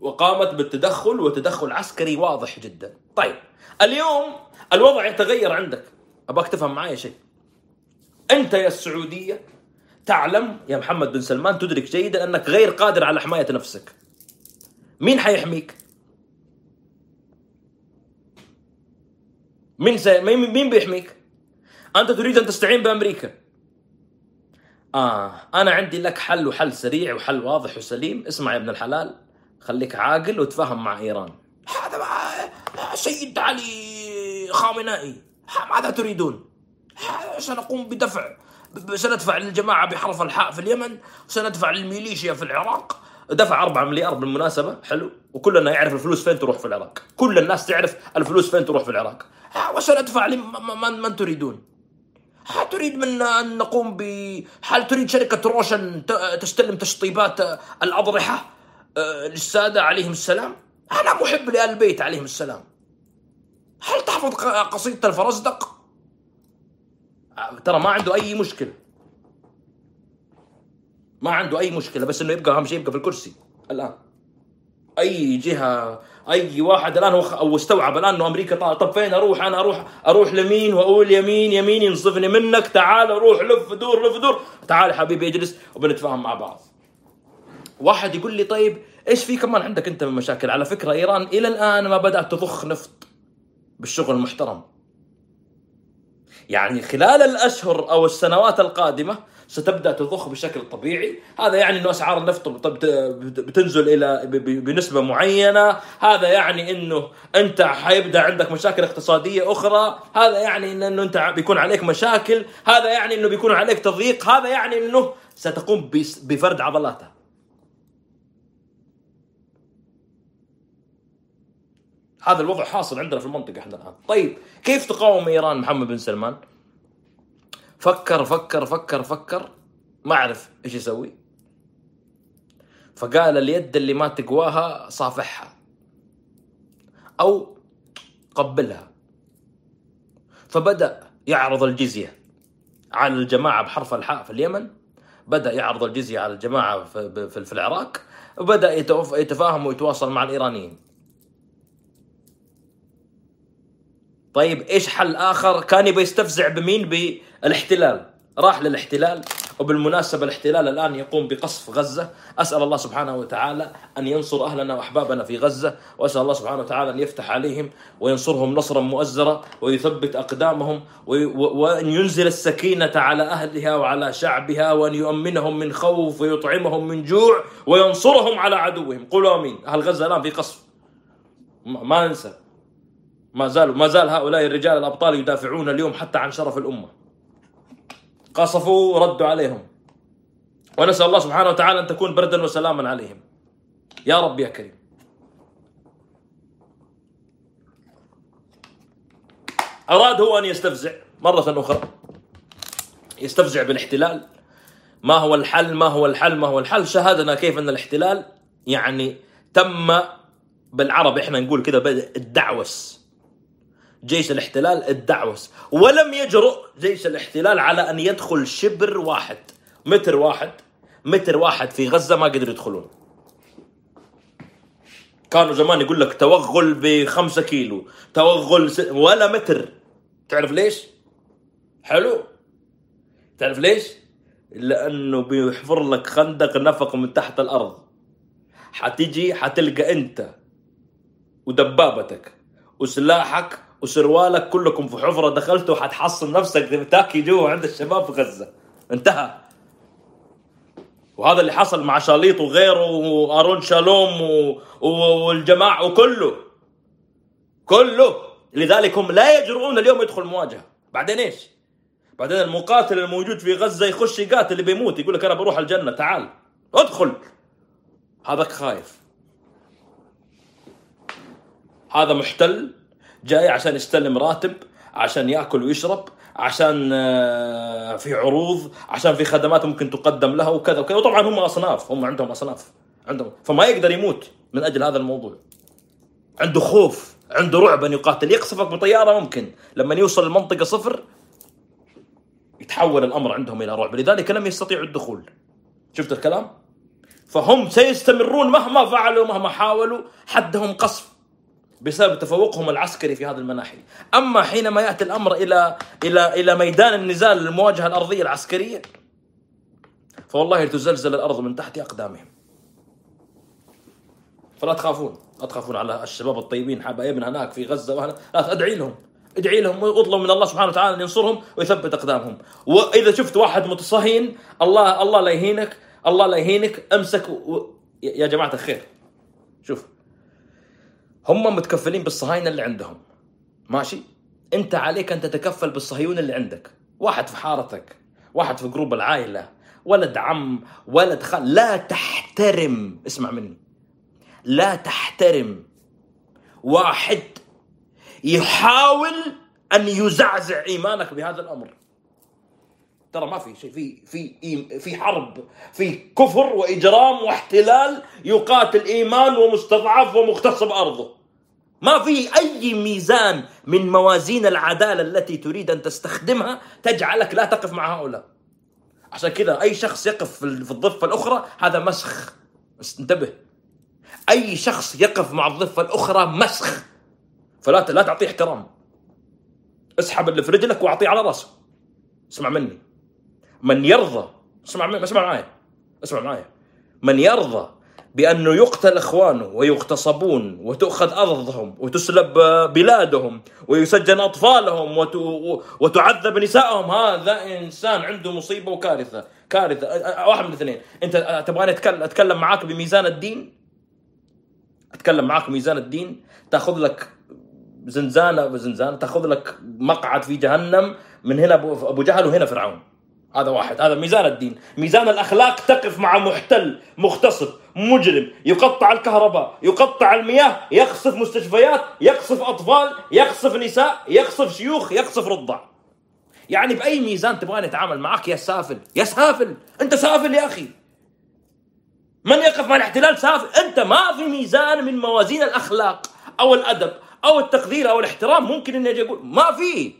Speaker 1: وقامت بالتدخل وتدخل عسكري واضح جدا. طيب اليوم الوضع يتغير عندك. ابغاك تفهم معايا شيء؟ أنت يا السعودية تعلم يا محمد بن سلمان تدرك جيدا أنك غير قادر على حماية نفسك. مين حيحميك؟ مين سي... مين بيحميك؟ أنت تريد أن تستعين بأمريكا. آه أنا عندي لك حل وحل سريع وحل واضح وسليم. اسمع يا ابن الحلال. خليك عاقل وتفهم مع إيران. هذا سيد علي خامنائي ماذا تريدون؟ سنقوم بدفع سندفع للجماعة بحرف الحاء في اليمن وسندفع للميليشيا في العراق. دفع 4 مليار بالمناسبة حلو. وكلنا يعرف الفلوس فين تروح في العراق. كل الناس تعرف الفلوس فين تروح في العراق. وسندفع لمن من تريدون؟ هل تريد منا أن نقوم ب هل تريد شركة روشن تستلم تشطيبات الأضرحة؟ للسادة عليهم السلام. أنا محب لآل البيت عليهم السلام. هل تحفظ قصيدة الفرزدق؟ آه، ترى ما عنده أي مشكلة. ما عنده أي مشكلة بس إنه يبقى أهم شيء يبقى في الكرسي. الآن. أي جهة أي واحد الآن هو أو استوعب الآن إنه أمريكا طالع طب فين أروح؟ أنا أروح أروح لمين وأقول يمين يمين ينصفني منك. تعال روح لف دور لف دور. تعال حبيبي اجلس وبنتفاهم مع بعض. واحد يقول لي طيب إيش في كمان عندك أنت من مشاكل؟ على فكرة إيران إلى الآن ما بدأت تضخ نفط بالشغل المحترم. يعني خلال الأشهر أو السنوات القادمة ستبدأ تضخ بشكل طبيعي. هذا يعني إنه أسعار النفط بتنزل إلى بنسبة معينة. هذا يعني إنه أنت حيبدأ عندك مشاكل اقتصادية أخرى. هذا يعني إنه أنت بيكون عليك مشاكل. هذا يعني إنه بيكون عليك تضييق. هذا يعني إنه ستقوم بفرد عضلاتها هذا الوضع حاصل عندنا في المنطقة إحنا الآن. طيب كيف تقاوم إيران محمد بن سلمان؟ فكر فكر فكر فكر ما عرف إيش يسوي. فقال اليد اللي ما تقواها صافحها. أو قبلها. فبدأ يعرض الجزية على الجماعة بحرف الحاء في اليمن. بدأ يعرض الجزية على الجماعة في العراق. وبدأ يتفاهم ويتواصل مع الإيرانيين. طيب إيش حل آخر؟ كان يبي يستفزع بمين؟ بالاحتلال. راح للاحتلال وبالمناسبة الاحتلال الآن يقوم بقصف غزة. أسأل الله سبحانه وتعالى أن ينصر أهلنا وأحبابنا في غزة وأسأل الله سبحانه وتعالى أن يفتح عليهم وينصرهم نصرا مؤزرا ويثبت أقدامهم وأن ينزل السكينة على أهلها وعلى شعبها وأن يؤمنهم من خوف ويطعمهم من جوع وينصرهم على عدوهم. قولوا أمين. أهل غزة الآن في قصف. ما ننسى. ما زالوا ما زال هؤلاء الرجال الأبطال يدافعون اليوم حتى عن شرف الأمة. قصفوا وردوا عليهم. ونسأل الله سبحانه وتعالى أن تكون بردا وسلاما عليهم. يا رب يا كريم. أراد هو أن يستفزع مرة أخرى. يستفزع بالاحتلال. ما هو الحل؟ ما هو الحل؟ ما هو الحل؟ شاهدنا كيف أن الاحتلال يعني تم بالعرب إحنا نقول كده بدأ الدعوس جيش الاحتلال الدعوس. ولم يجرؤ جيش الاحتلال على أن يدخل شبر واحد. متر واحد. متر واحد في غزة ما قدروا يدخلون. كانوا زمان يقول لك توغل بخمسة كيلو توغل س... ولا متر. تعرف ليش؟ حلو. تعرف ليش؟ لأنه بيحفر لك خندق نفق من تحت الأرض. حتيجي حتلقى أنت ودبابتك وسلاحك وسروالك كلكم في حفرة دخلتوا حتحصل نفسك تاكي جوا عند الشباب في غزة. انتهى. وهذا اللي حصل مع شاليط وغيره وأرون شالوم و... والجماعة وكله. كله. لذلك هم لا يجرؤون اليوم يدخل مواجهة. بعدين إيش؟ بعدين المقاتل الموجود في غزة يخش يقاتل اللي بيموت يقول لك أنا بروح الجنة تعال. ادخل. هذاك خايف. هذا محتل. جاي عشان يستلم راتب عشان ياكل ويشرب عشان آه، في عروض عشان في خدمات ممكن تقدم له وكذا وكذا. وطبعا هم أصناف هم عندهم أصناف عندهم. فما يقدر يموت من أجل هذا الموضوع. عنده خوف عنده رعب أن يقاتل. يقصفك بطيارة ممكن. لما يوصل المنطقة صفر يتحول الأمر عندهم إلى رعب. لذلك لم يستطيعوا الدخول. شفت الكلام؟ فهم سيستمرون مهما فعلوا مهما حاولوا حدهم قصف. بسبب تفوقهم العسكري في هذه المناحي. أما حينما يأتي الأمر إلى إلى إلى ميدان النزال المواجهة الأرضية العسكرية فوالله تزلزل الأرض من تحت أقدامهم. فلا تخافون لا تخافون على الشباب الطيبين حبايبنا هناك في غزة وهنا. لا ادعي لهم ادعي لهم واطلب من الله سبحانه وتعالى أن ينصرهم ويثبت أقدامهم. وإذا شفت واحد متصهين الله الله لا يهينك الله لا يهينك امسك و... يا جماعة الخير. شوف هم متكفلين بالصهاينة اللي عندهم. ماشي؟ انت عليك أن تتكفل بالصهيون اللي عندك. واحد في حارتك واحد في جروب العائلة ولد عم ولد خال. لا تحترم اسمع مني. لا تحترم. واحد يحاول أن يزعزع إيمانك بهذا الأمر. ترى ما في شيء في في في حرب في كفر وإجرام واحتلال يقاتل إيمان ومستضعف ومغتصب أرضه. ما في أي ميزان من موازين العدالة التي تريد أن تستخدمها تجعلك لا تقف مع هؤلاء. عشان كذا أي شخص يقف في الضفة الأخرى هذا مسخ. انتبه. أي شخص يقف مع الضفة الأخرى مسخ. فلا لا تعطيه احترام. اسحب اللي في رجلك واعطيه على راسه. اسمع مني. من يرضى اسمع اسمع معايا اسمع معايا من يرضى بأنه يقتل إخوانه ويغتصبون وتؤخذ أرضهم وتسلب بلادهم ويسجن أطفالهم وتعذب نسائهم هذا إنسان عنده مصيبة وكارثة كارثة. واحد من الاثنين. أنت تبغاني أتكلم معاك بميزان الدين؟ أتكلم معاك بميزان الدين؟ تأخذ لك زنزانة زنزانة تأخذ لك مقعد في جهنم من هنا أبو جهل وهنا فرعون. هذا واحد هذا ميزان الدين. ميزان الأخلاق تقف مع محتل مغتصب مجرم يقطع الكهرباء يقطع المياه يقصف مستشفيات يقصف أطفال يقصف نساء يقصف شيوخ يقصف رضع. يعني بأي ميزان تبغاني أتعامل معك؟ يا سافل يا سافل أنت سافل يا أخي. من يقف مع الاحتلال سافل؟ أنت ما في ميزان من موازين الأخلاق أو الأدب أو التقدير أو الاحترام ممكن إني أجي أقول ما في.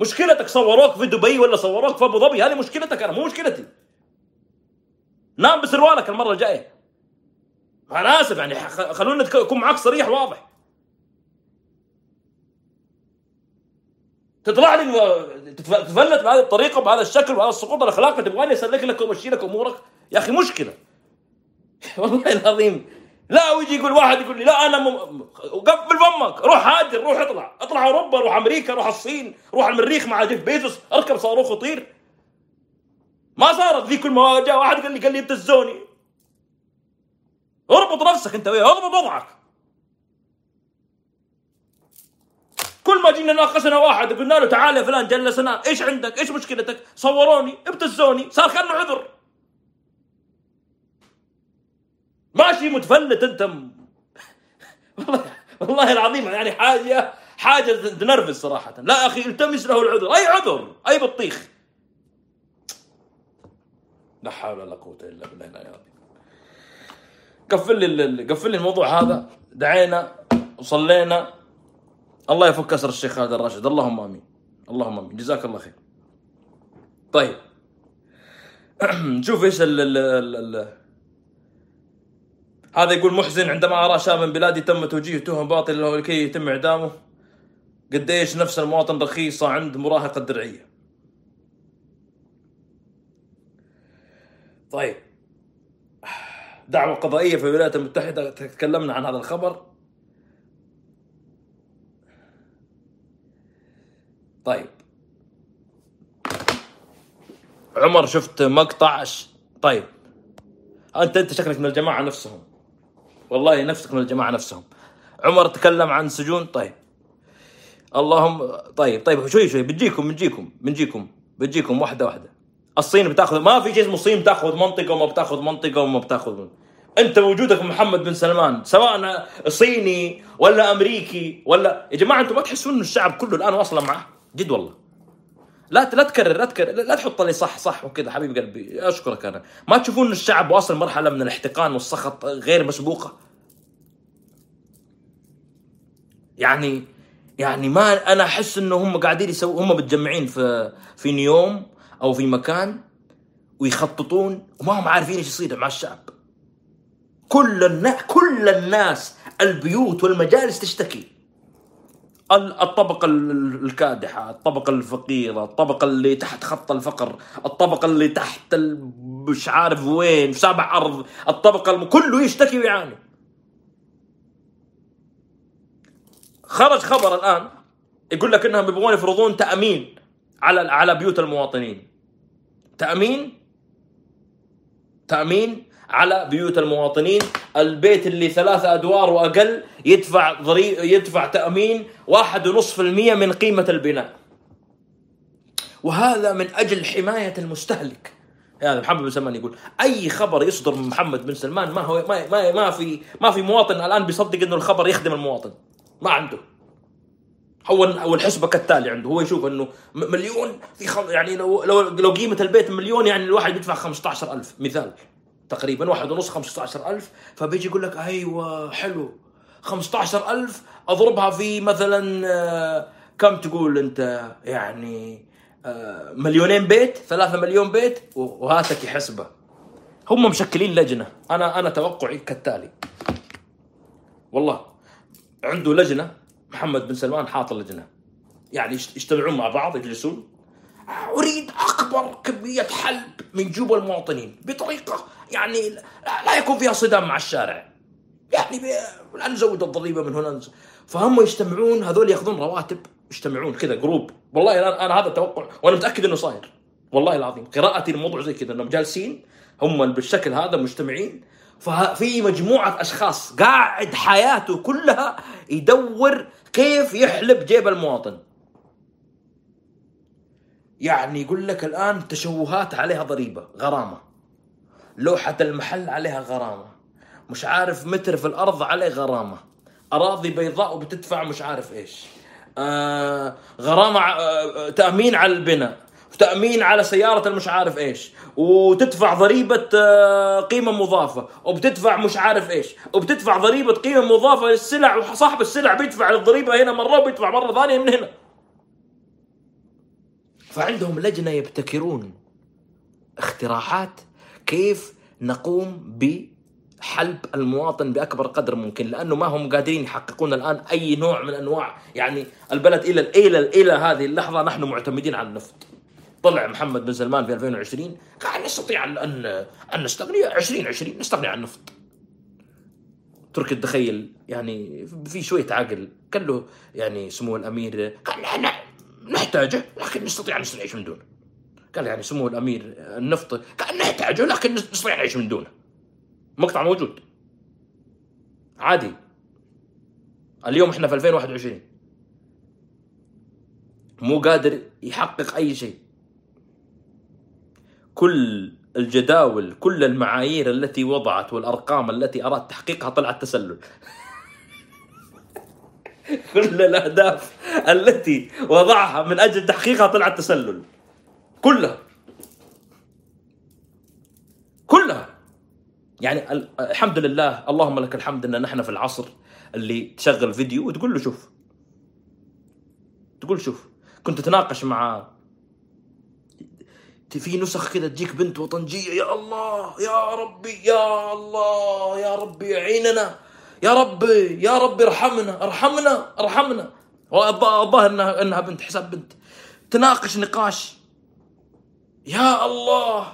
Speaker 1: مشكلتك صوروك في دبي ولا صوروك في ابو ظبي؟ هذه مشكلتك أنا مو مشكلتي. نام بسروالك المرة الجاية. أنا آسف يعني خلونا اكون معك صريح واضح. تطلع لي تتفلت بهذه الطريقة بهذا الشكل بهذا السقوط الأخلاقي؟ تبغاني أسلك لك وامشي لك أمورك؟ يا أخي مشكلة. والله العظيم لا ويجي يقول واحد يقول لي لا أنا م... قفل فمك روح هاجر روح اطلع. اطلع أوروبا روح أمريكا روح الصين روح المريخ مع جيف بيزوس اركب صاروخ وطير. ما صارت ذي كل ما جاء واحد قال لي قال لي ابتزوني اربط نفسك أنت وياه اربط وضعك. كل ما جينا ناقشنا واحد قلنا له تعال يا فلان جلسنا. إيش عندك؟ إيش مشكلتك؟ صوروني ابتزوني صار كأنه عذر. ماشي متفلت أنت. والله والله العظيم يعني حاجة حاجة تنرفز صراحة. لا أخي التمس له العذر. أي عذر؟ أي بطيخ. لا حول ولا قوة إلا بالله العظيم. قفل لي قفل لي الموضوع هذا. دعينا وصلينا. الله يفك أسر الشيخ خالد الراشد. اللهم آمين. اللهم آمين. جزاك الله خير. طيب. نشوف إيش ال ال ال هذا يقول محزن عندما أرى شابا بلادي تم توجيه تهم باطل له لكي يتم إعدامه. قديش نفس المواطن رخيصة عند مراهقة الدرعيه طيب. دعوة قضائية في الولايات المتحدة تكلمنا عن هذا الخبر. طيب. عمر شفت مقطع؟ طيب. أنت أنت شكلك من الجماعة نفسهم. والله نفسك من الجماعة نفسهم. عمر تكلم عن سجون طيب. اللهم طيب طيب شوي شوي بنجيكم بنجيكم بنجيكم بنجيكم واحدة واحدة. الصين بتاخذ ما في شيء اسمه الصين بتاخذ منطقة وما بتاخذ منطقة وما بتاخذ أنت وجودك محمد بن سلمان سواء صيني ولا أمريكي ولا يا جماعة أنتم ما تحسون ان الشعب كله الآن واصل معه؟ جد والله. لا لا تكرر لا تكرر لا تحط لي صح صح وكذا حبيب قلبي. أشكرك أنا. ما تشوفون إن الشعب واصل مرحلة من الاحتقان والسخط غير مسبوقة؟ يعني يعني ما أنا أحس إنه هم قاعدين يسووا هم متجمعين في في نيوم أو في مكان ويخططون وما هم عارفين إيش يصير مع الشعب. كل الناس كل الناس البيوت والمجالس تشتكي. الطبقة الكادحة الطبقة الفقيرة الطبقة اللي تحت خط الفقر الطبقة اللي تحت مش عارف وين سابع أرض الطبقة الم... كله يشتكي ويعاني. خرج خبر الآن يقول لك إنهم يبغون يفرضون تأمين على على بيوت المواطنين. تأمين؟ تأمين على بيوت المواطنين البيت اللي ثلاثة أدوار وأقل يدفع ضري يدفع تأمين واحد ونصف المية من قيمة البناء. وهذا من أجل حماية المستهلك. هذا محمد بن سلمان يقول أي خبر يصدر من محمد بن سلمان ما هو ما ما, ما في ما في مواطن الآن بيصدق إنه الخبر يخدم المواطن. ما عنده. هو هو الحسبة كالتالي عنده. هو يشوف إنه مليون في خم يعني لو لو لو قيمة البيت مليون يعني الواحد بيدفع 15000 مثال. تقريبا واحد ونص 15000 فبيجي يقول لك أيوه حلو. 15000 أضربها في مثلا آه، كم تقول أنت؟ يعني آه، مليونين بيت ثلاثة مليون بيت وهاتك حسبة هم مشكلين لجنة. أنا أنا توقعي كالتالي. والله عنده لجنة محمد بن سلمان حاط اللجنة. يعني يجتمعون مع بعض يجلسون. أريد أكبر كمية حلب من جوب المواطنين. بطريقة يعني لا يكون فيها صدام مع الشارع. يعني لا نزود الضريبة من هنا. فهم يجتمعون هذول يأخذون رواتب. يجتمعون كذا جروب والله أنا هذا التوقع وأنا متأكد إنه صاير. والله العظيم قراءتي للموضوع زي كذا إنهم جالسين هم بالشكل هذا مجتمعين. ففي مجموعة أشخاص قاعد حياته كلها يدور كيف يحلب جيب المواطن. يعني يقول لك الآن تشوهات عليها ضريبة غرامة. لوحة المحل عليها غرامة. مش عارف متر في الأرض عليه غرامة. أراضي بيضاء وبتدفع مش عارف إيش. آه غرامة آه تأمين على البناء. تأمين على سيارة المش عارف إيش. وتدفع ضريبة آه، قيمة مضافة. وبتدفع مش عارف إيش. وبتدفع ضريبة قيمة مضافة للسلع. وصاحب السلع بيدفع الضريبة هنا مرة وبيدفع مرة ثانية من هنا. فعندهم لجنة يبتكرون اختراعات كيف نقوم بحلب المواطن بأكبر قدر ممكن لأنه ما هم قادرين يحققون الآن أي نوع من أنواع يعني البلد إلى إلى إلى هذه اللحظة نحن معتمدين على النفط. طلع محمد بن سلمان في 2020 قال نستطيع ان ان نستغني 2020 نستغني عن النفط. تركي تخيل يعني في شوية عقل قال له يعني سمو الأمير قال إحنا نحتاجه لكن نستطيع أن نعيش من دونه. قال يعني سمو الأمير النفط. قال نحتاجه لكن نستطيع نعيش من دونه. مقطع موجود. عادي. اليوم إحنا في 2021 مو قادر يحقق أي شيء. كل الجداول كل المعايير التي وضعت والأرقام التي أراد تحقيقها طلعت تسلل. كل الأهداف التي وضعها من أجل تحقيقها طلعت تسلل كلها. كلها. يعني الحمد لله اللهم لك الحمد إن نحن في العصر اللي تشغل فيديو وتقول له شوف. تقول شوف. كنت تتناقش مع في نسخ كذا تجيك بنت وطنجية يا الله يا ربي يا الله يا ربي عيننا. يا ربي يا ربي ارحمنا ارحمنا ارحمنا. الظاهر انها إنها بنت حساب بنت. تناقش نقاش. يا الله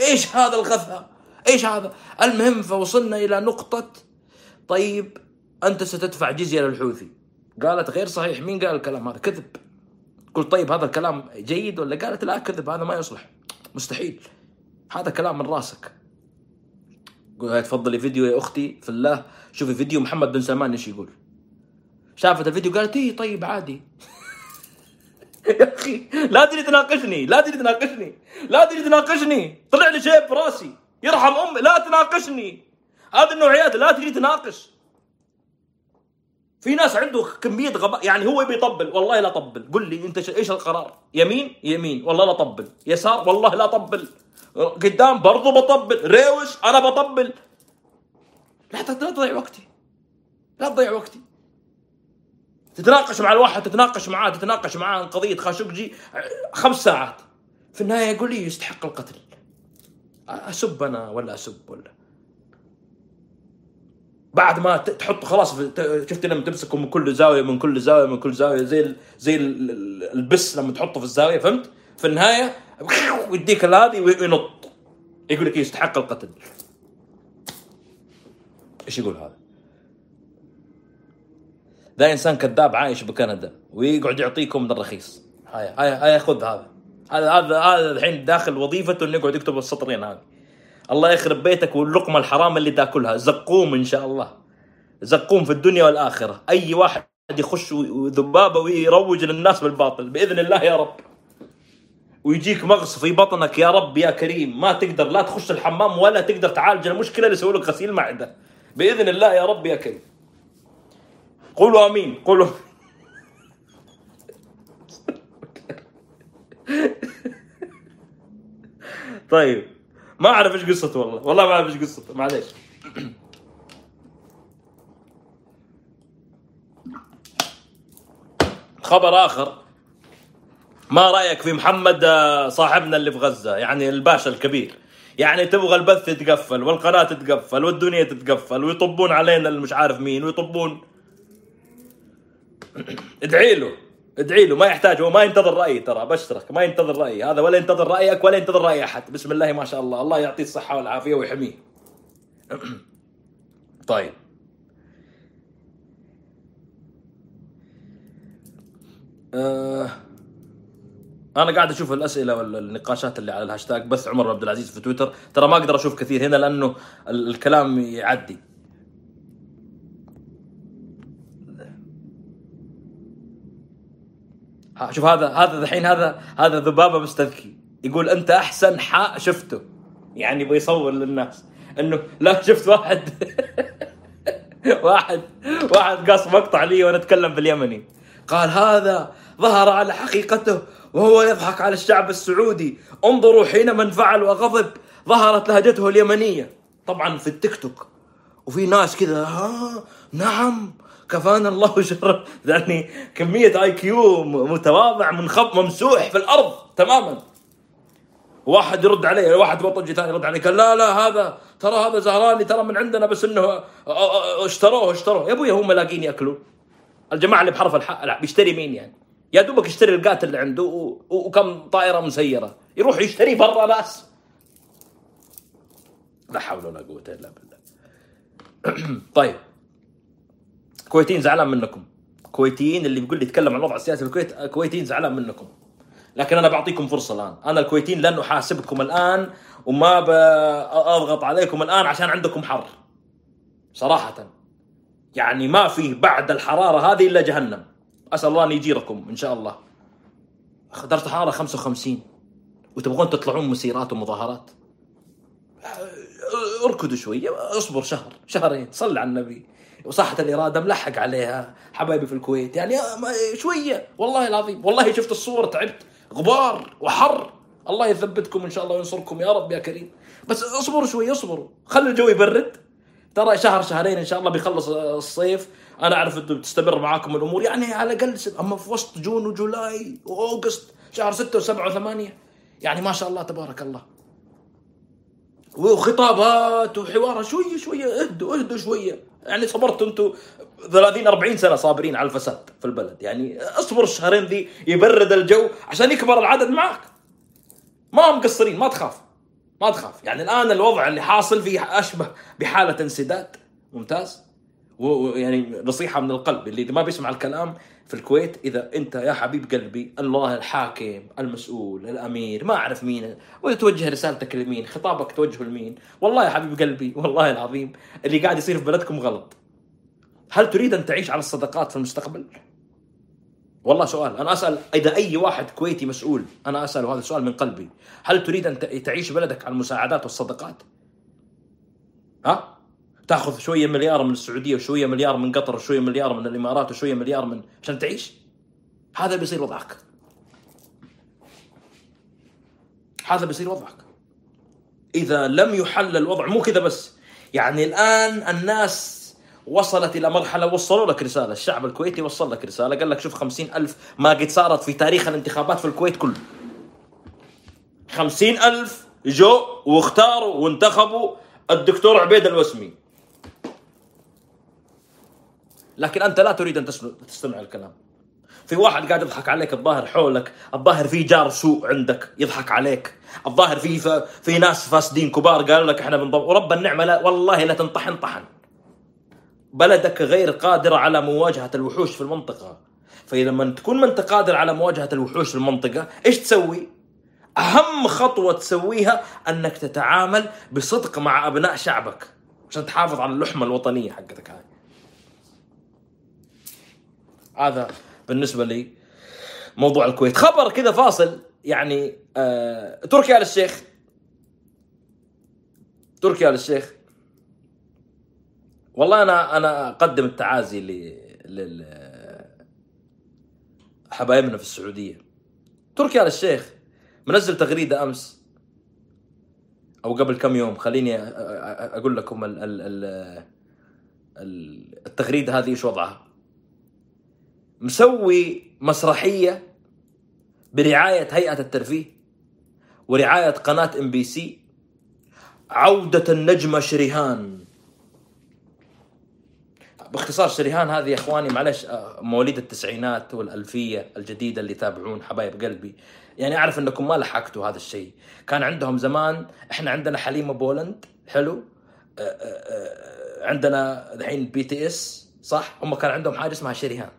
Speaker 1: إيش هذا الغثاء إيش هذا؟ المهم فوصلنا إلى نقطة. طيب أنت ستدفع جزية للحوثي. قالت غير صحيح. مين قال الكلام هذا؟ كذب. قلت طيب هذا الكلام جيد ولا؟ قالت لا كذب. هذا ما يصلح. مستحيل. هذا كلام من راسك. قول تفضلي فيديو يا أختي في الله. شوفي فيديو محمد بن سلمان إيش يقول. شافت الفيديو قالت إيه طيب عادي. يا أخي لا تجي تناقشني لا تجي تناقشني لا تجي تناقشني. طلع لي شيء في راسي. يرحم أمي لا تناقشني. هذه النوعيات لا تجي تناقش. في ناس عنده كمية غباء يعني هو بيطبل والله لا طبل. قل لي أنت إيش القرار؟ يمين؟ يمين. والله لا طبل. يسار؟ والله لا طبل. قدام برضو بطبل. ريوش أنا بطبل. لا تضيع وقتي. لا تضيع وقتي. تتناقش مع الواحد تتناقش معاه تتناقش معاه عن قضية خاشقجي خمس ساعات. في النهاية يقول لي يستحق القتل. أسب أنا ولا أسب ولا؟ بعد ما تحط خلاص شفت لما تمسكه من كل زاوية من كل زاوية من كل زاوية زي زي البس لما تحطه في الزاوية فهمت؟ في النهاية يديك هذه وينط. يقول لك يستحق القتل. إيش يقول هذا؟ ذا إنسان كذاب عايش بكندا ويقعد يعطيكم من الرخيص. هاي هاي هاي خذ هذا. هذا هذا هذا الحين داخل وظيفته إنه يقعد يكتب السطرين هذه. الله يخرب بيتك واللقمة الحرام اللي تاكلها. زقوم إن شاء الله. زقوم في الدنيا والآخرة. أي واحد يخش ذبابه ويروج للناس بالباطل. بإذن الله يا رب. ويجيك مغص في بطنك يا رب يا كريم. ما تقدر لا تخش الحمام ولا تقدر تعالج. المشكلة اللي يسوي لك غسيل معدة. بإذن الله يا رب يا كريم. قولوا آمين. قولوا. طيب. ما أعرف إيش قصته والله. والله ما أعرف إيش قصته. معليش. خبر آخر. ما رأيك في محمد آه، صاحبنا اللي في غزة؟ يعني الباشا الكبير. يعني تبغى البث يتقفل والقناة تتقفل والدنيا تتقفل ويطبون علينا المش عارف مين ويطبون. ادعي له ادعي له ما يحتاج هو ما ينتظر رأيي ترى بشرك ما ينتظر رأيي هذا ولا ينتظر رأيك ولا ينتظر رأي أحد. بسم الله ما شاء الله الله يعطيه الصحة والعافية ويحميه. طيب. آه. أنا قاعد أشوف الأسئلة والنقاشات اللي على الهاشتاج بث عمر عبد العزيز في تويتر. ترى ما أقدر أشوف كثير هنا لأنه الكلام يعدي. شوف هذا هذا الحين هذا هذا ذبابة مستذكي. يقول أنت أحسن حاء شفته. يعني بيصور للناس إنه لا شفت واحد. واحد واحد قاص مقطع لي وأنا أتكلم باليمني. قال هذا ظهر على حقيقته وهو يضحك على الشعب السعودي. انظروا حينما انفعل وغضب ظهرت لهجته اليمنية. طبعا في التيك توك. وفي ناس كذا ها نعم كفانا الله شر يعني كمية آي كيو متواضع منخب ممسوح في الأرض تماما. واحد يرد عليه واحد بطل ثاني يرد عليه قال لا لا هذا ترى هذا زهراني ترى من عندنا بس إنه اشتروه اشتروه. يا أبوي هم لاقين ياكلون الجماعة اللي بحرف الحق لا بيشتري مين يعني؟ يا دوبك يشتري القاتل اللي عنده وكم طائرة مسيرة. يروح يشتري برا ناس لا حول ولا قوة إلا بالله. طيب. كويتيين زعلان منكم. كويتيين اللي بيقول لي يتكلم عن الوضع السياسي في الكويت كويتيين زعلان منكم. لكن أنا بعطيكم فرصة الآن. أنا الكويتيين لن أحاسبكم الآن وما بضغط عليكم الآن عشان عندكم حر. صراحة. يعني ما في بعد الحرارة هذه إلا جهنم. أسأل الله أن يجيركم إن شاء الله. درجه حراره 55 وتبغون تطلعون مسيرات ومظاهرات؟ اركضوا شوية اصبر شهر. شهرين. صل على النبي. وصحة الإرادة ملحق عليها حبايبي في الكويت. يعني شوية. والله العظيم. والله شفت الصور تعبت. غبار وحر. الله يثبتكم إن شاء الله وينصركم يا رب يا كريم. بس اصبروا شوي اصبروا. خلوا الجو يبرد. ترى شهر شهرين إن شاء الله بيخلص الصيف. أنا أعرف انه بتستمر معاكم الأمور. يعني على الأقل أما في وسط جون وجولاي وأوغست شهر ستة وسبعة وثمانية. يعني ما شاء الله تبارك الله. وخطابات وحوارات شوية شوية اهدوا اهدوا شوية. يعني صبرتوا أنتم 30 40 سنة صابرين على الفساد في البلد. يعني أصبر الشهرين ذي يبرد الجو عشان يكبر العدد معك ما هم مقصرين ما تخاف. ما تخاف. يعني الآن الوضع اللي حاصل فيه أشبه بحالة انسداد. ممتاز. ويعني نصيحة من القلب اللي ما بيسمع الكلام في الكويت إذا أنت يا حبيب قلبي الله الحاكم المسؤول الأمير ما أعرف مين وتوجه رسالتك لمين خطابك توجهه لمين والله يا حبيب قلبي والله العظيم اللي قاعد يصير في بلدكم غلط. هل تريد أن تعيش على الصدقات في المستقبل؟ والله سؤال أنا أسأل إذا أي واحد كويتي مسؤول أنا اساله هذا السؤال من قلبي. هل تريد أن تعيش بلدك على المساعدات والصدقات ها؟ تاخذ شوية مليار من السعودية وشوية مليار من قطر وشوية مليار من الإمارات وشوية مليار من عشان تعيش؟ هذا بيصير وضعك. هذا بيصير وضعك. إذا لم يحل الوضع مو كذا بس. يعني الآن الناس وصلت إلى مرحلة وصلوا لك رسالة. الشعب الكويتي وصل لك رسالة قال لك شوف خمسين ألف ما قد صارت في تاريخ الانتخابات في الكويت كله. خمسين ألف جو واختاروا وانتخبوا الدكتور عبيد الوسمي. لكن أنت لا تريد أن تستمع الكلام. في واحد قاعد يضحك عليك الظاهر حولك الظاهر في جار سوء عندك يضحك عليك. الظاهر في في ناس فاسدين كبار قالوا لك إحنا بنضم ورب النعمة لا والله لا تنطحن طحن. بلدك غير قادرة على مواجهة الوحوش في المنطقة. فإذا لما تكون ما أنت قادر على مواجهة الوحوش في المنطقة إيش تسوي؟ أهم خطوة تسويها أنك تتعامل بصدق مع أبناء شعبك عشان تحافظ على اللحمة الوطنية حقتك هاي. هذا بالنسبة لي موضوع الكويت. خبر كذا فاصل يعني آه تركي آل الشيخ. تركي آل الشيخ. والله أنا أنا أقدم التعازي ل لل حبايبنا في السعودية. تركي آل الشيخ منزل تغريدة أمس أو قبل كم يوم. خليني أقول لكم ال ال التغريدة هذه إيش وضعها. مسوي مسرحية برعاية هيئة الترفيه ورعاية قناة ام بي سي عودة النجمه شريهان. باختصار شريهان هذه يا إخواني معلش آه، مواليد التسعينات والألفية الجديدة اللي يتابعون حبايب قلبي. يعني أعرف إنكم ما لحقتوا هذا الشيء. كان عندهم زمان إحنا عندنا حليمة بولند حلو؟ آه، آه، عندنا الحين BTS صح؟ هم كان عندهم حاجة اسمها شريهان.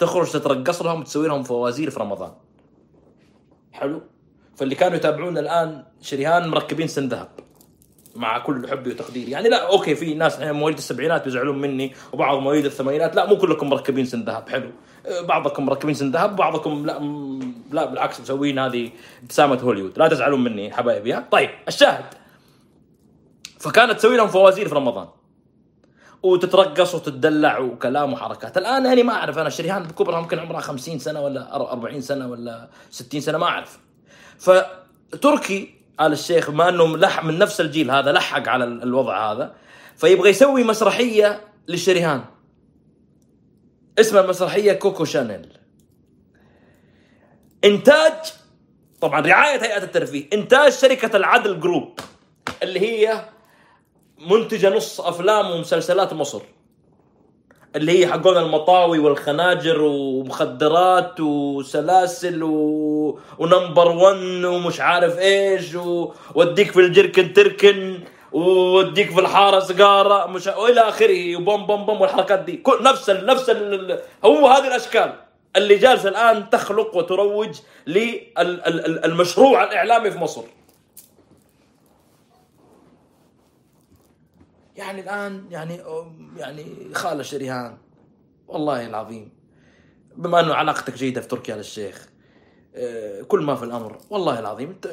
Speaker 1: تخرج تترقص لهم وتسوي لهم فوازير في رمضان. حلو؟ فاللي كانوا يتابعونا الآن شريهان مركبين سن ذهب. مع كل حبي وتقديري. يعني لا okay في ناس مواليد السبعينات بيزعلون مني وبعض مواليد الثمانينات لا مو كلكم مركبين سن ذهب. حلو. بعضكم مركبين سن ذهب بعضكم لا لا بالعكس مسوين هذه ابتسامة هوليوود لا تزعلون مني حبايبي ها؟ طيب الشاهد. فكانت تسوي لهم فوازير في رمضان. وتترقص وتتدلع وكلام وحركات. الآن يعني ما أعرف أنا شريهان بكبرها ممكن عمرها 50 سنة ولا 40 سنة ولا 60 سنة ما أعرف. فتركي آل الشيخ بما انه لح من نفس الجيل هذا لحق على الوضع هذا فيبغى يسوي مسرحية للشريهان. اسم المسرحية كوكو شانيل. إنتاج طبعا رعاية هيئة الترفيه إنتاج شركة العدل Group اللي هي منتجة نص أفلام ومسلسلات مصر. اللي هي حقون المطاوي والخناجر ومخدرات وسلاسل و... و number 1 ومش عارف إيش وإديك في الجركن تركن وإديك في الحارة سيجاره مش وإلى آخره وبوم بوم بوم والحركات دي. كل نفس ال... نفس ال... هو هذه الأشكال اللي جالسة الآن تخلق وتروج للمشروع الإعلامي في مصر. يعني الآن يعني يعني خالة شريهان والله العظيم بما إنه علاقتك جيدة في تركيا للشيخ آه، كل ما في الأمر والله العظيم أنت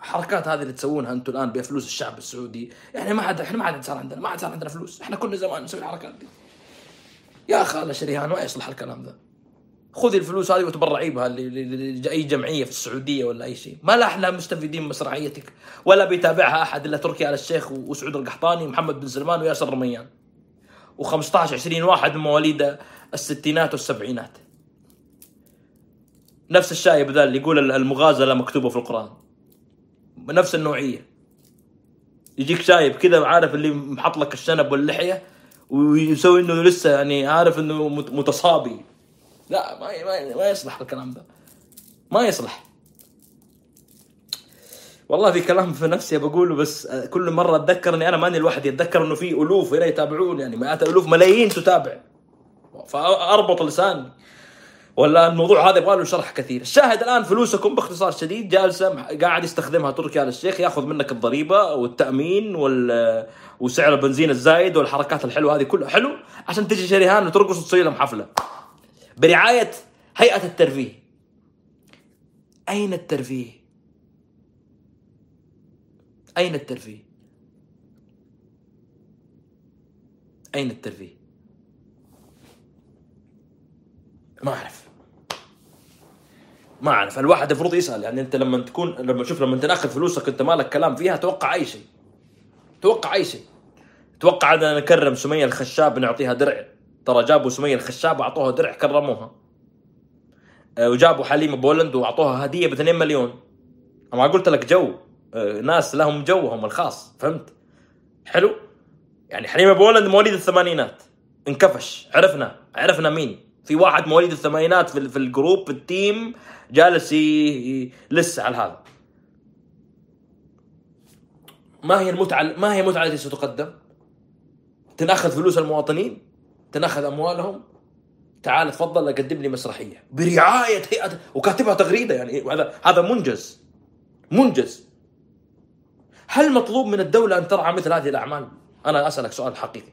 Speaker 1: حركات هذه اللي تسوونها أنتم الآن بفلوس الشعب السعودي يعني ما عاد إحنا ما عاد صار عندنا ما عاد صار عندنا فلوس إحنا كنا زمان نسوي الحركات دي. يا خالة شريهان ما يصلح الكلام ذا؟ خذي الفلوس هذه وتبرعي بها لأي جمعية في السعودية ولا أي شيء، ما إحنا مستفيدين مسرحيتك ولا بيتابعها أحد إلا تركي آل الشيخ وسعود القحطاني ومحمد بن سلمان وياسر رميان. و15 20 واحد من مواليد الستينات والسبعينات. نفس الشايب ذا اللي يقول المغازلة مكتوبة في القرآن. نفس النوعية. يجيك شايب كذا عارف اللي محط لك الشنب واللحية ويسوي إنه لسه يعني عارف إنه متصابي لا ما ما, ما يصلح الكلام ده. ما يصلح. والله في كلام في نفسي بقوله بس كل مرة اتذكر اني أنا ماني لوحدي اتذكر إنه في ألوف هنا يتابعون يعني مئات الالوف ملايين تتابع. فأربط لساني. ولا الموضوع هذا يبغى له شرح كثير. الشاهد الآن فلوسكم باختصار شديد. جالسة قاعد يستخدمها تركي آل الشيخ. ياخذ منك الضريبة والتأمين وال وسعر البنزين الزايد والحركات الحلوة هذه كلها. حلو؟ عشان تجي شريهان وترقص وتسوي لهم حفلة. برعاية هيئة الترفيه. أين الترفيه؟ أين الترفيه؟ أين الترفيه؟ ما أعرف. ما أعرف. الواحد المفروض يسأل. يعني أنت لما تكون لما تشوف لما تاخذ فلوسك أنت مالك كلام فيها توقع أي شيء. توقع أي شيء. توقع أن نكرم سمية الخشاب نعطيها درع. ترى جابوا سمية الخشاب وأعطوها درع كرموها. آه، وجابوا حليمة بولند وأعطوها هدية ب 2 مليون. ما قلت لك جو آه، ناس لهم جوهم الخاص فهمت؟ حلو؟ يعني حليمة بولند مواليد الثمانينات. انكفش عرفنا عرفنا مين. في واحد مواليد الثمانينات في, في ال group في ال team جالس لسه على هذا. ما هي المتعة ما هي المتعه التي ستقدم؟ تنأخذ فلوس المواطنين؟ تناخذ أموالهم تعال تفضل قدم لي مسرحية برعاية هيئة وكاتبها تغريدة يعني هذا هذا منجز منجز هل مطلوب من الدولة أن ترعى مثل هذه الأعمال؟ أنا أسألك سؤال حقيقي.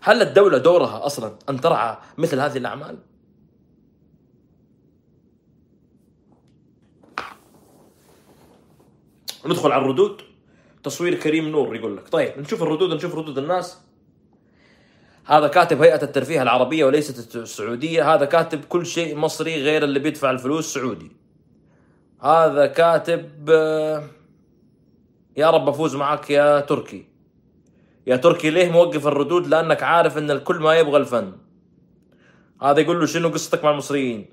Speaker 1: هل الدولة دورها أصلا أن ترعى مثل هذه الأعمال؟ ندخل على الردود تصوير كريم نور يقول لك. طيب نشوف الردود نشوف ردود الناس. هذا كاتب هيئة الترفيه العربية وليست السعودية. هذا كاتب كل شيء مصري غير اللي بيدفع الفلوس سعودي. هذا كاتب آه، يا رب أفوز معك يا تركي. يا تركي ليه موقف الردود؟ لأنك عارف إن الكل ما يبغى الفن. هذا يقول له شنو قصتك مع المصريين؟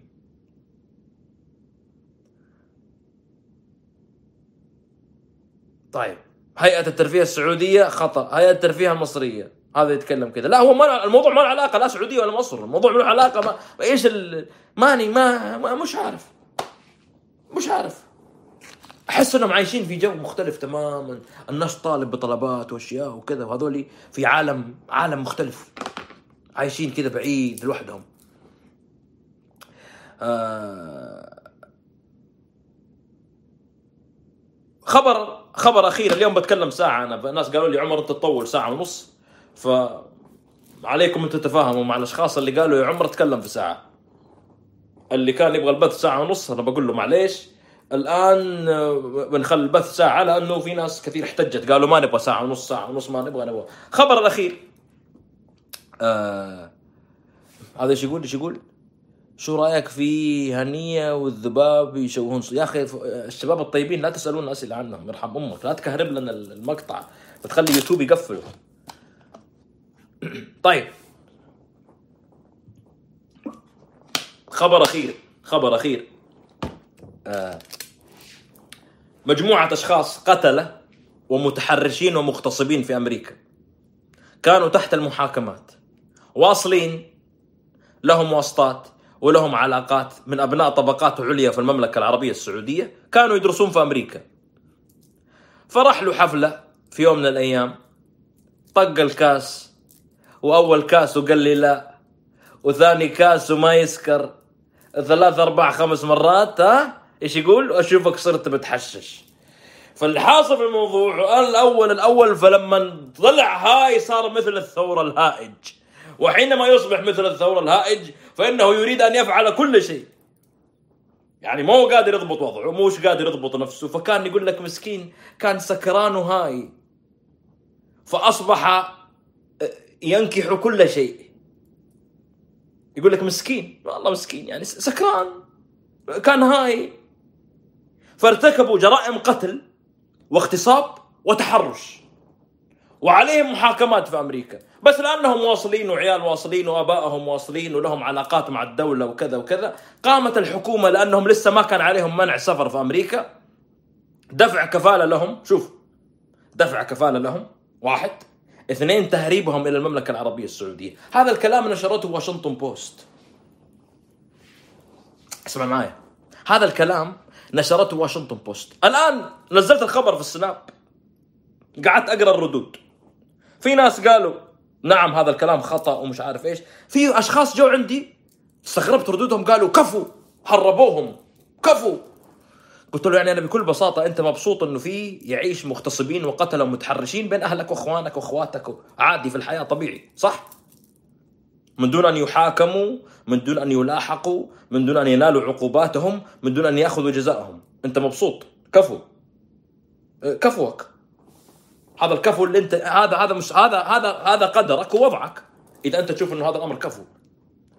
Speaker 1: طيب. هيئة الترفيه السعودية خطا هيئة الترفيه المصرية. هذا يتكلم كذا. لا هو ما الموضوع ما له علاقة لا سعودية ولا مصر. الموضوع ما له علاقة ما إيش ال... ماني ما... ما مش عارف. مش عارف. أحس إنهم عايشين في جو مختلف تماما. الناس طالب بطلبات وأشياء وكذا وهذول في عالم عالم مختلف. عايشين كذا بعيد لوحدهم. آه خبر خبر أخير. اليوم بتكلم ساعة. أنا الناس قالوا لي عمر أنت تطول ساعة ونص. ف عليكم ان تتفاهموا مع الأشخاص اللي قالوا يا عمر تكلم في ساعة. اللي كان يبغى البث ساعة ونص أنا بقول له معليش. الآن آه، بنخلي البث ساعة لأنه في ناس كثير احتجت. قالوا ما نبغى ساعة ونص ساعة ونص ما نبغى نبغى. خبر الأخير. آه هذا إيش يقول؟ إيش يقول؟ شو رأيك في هنية والذباب يشوهون يا أخي الشباب الطيبين لا تسألون اسئله عنهم يرحم أمك لا تكهرب لنا المقطع بتخلي يوتيوب يقفله. طيب. خبر أخير خبر أخير. آه مجموعة أشخاص قتلة ومتحرشين ومغتصبين في أمريكا. كانوا تحت المحاكمات. واصلين لهم واسطات. ولهم علاقات من أبناء طبقات عليا في المملكة العربية السعودية كانوا يدرسون في أمريكا. فراح له حفلة في يوم من الأيام طق الكاس وأول كاس وقال لي لا وثاني كاس وما يسكر. ثلاث أربع خمس مرات ها؟ إيش يقول؟ أشوفك صرت بتحشش فالحاصل في الموضوع الأول الأول فلما طلع هاي صار مثل الثور الهائج. وحينما يصبح مثل الثور الهائج فإنه يريد أن يفعل كل شيء. يعني مو قادر يضبط وضعه موش قادر يضبط نفسه فكان يقول لك مسكين كان سكران هاي فأصبح ينكح كل شيء. يقول لك مسكين والله مسكين يعني سكران. كان هاي. فارتكبوا جرائم قتل واغتصاب وتحرش. وعليهم محاكمات في أمريكا. بس لأنهم واصلين وعيال واصلين وآبائهم واصلين ولهم علاقات مع الدولة وكذا وكذا قامت الحكومة لأنهم لسه ما كان عليهم منع سفر في أمريكا. دفع كفالة لهم شوف دفع كفالة لهم واحد. اثنين تهريبهم إلى المملكة العربية السعودية. هذا الكلام نشرته واشنطن بوست. اسمع معايا. هذا الكلام نشرته واشنطن بوست. الآن نزلت الخبر في السناب. قعدت أقرأ الردود. في ناس قالوا نعم هذا الكلام خطأ ومش عارف إيش. في أشخاص جو عندي استغربت ردودهم قالوا كفوا حربوهم كفوا قلت له يعني أنا بكل بساطة أنت مبسوط إنه في يعيش مغتصبين وقتله ومتحرشين بين أهلك وإخوانك وأخواتك عادي في الحياة طبيعي صح؟ من دون أن يحاكموا من دون أن يلاحقوا من دون أن ينالوا عقوباتهم من دون أن يأخذوا جزاءهم أنت مبسوط؟ كفو. أه، كفوك. هذا الكفو اللي انت هذا هذا مش هذا هذا هذا قدرك ووضعك. إذا أنت تشوف إنه هذا الأمر كفو.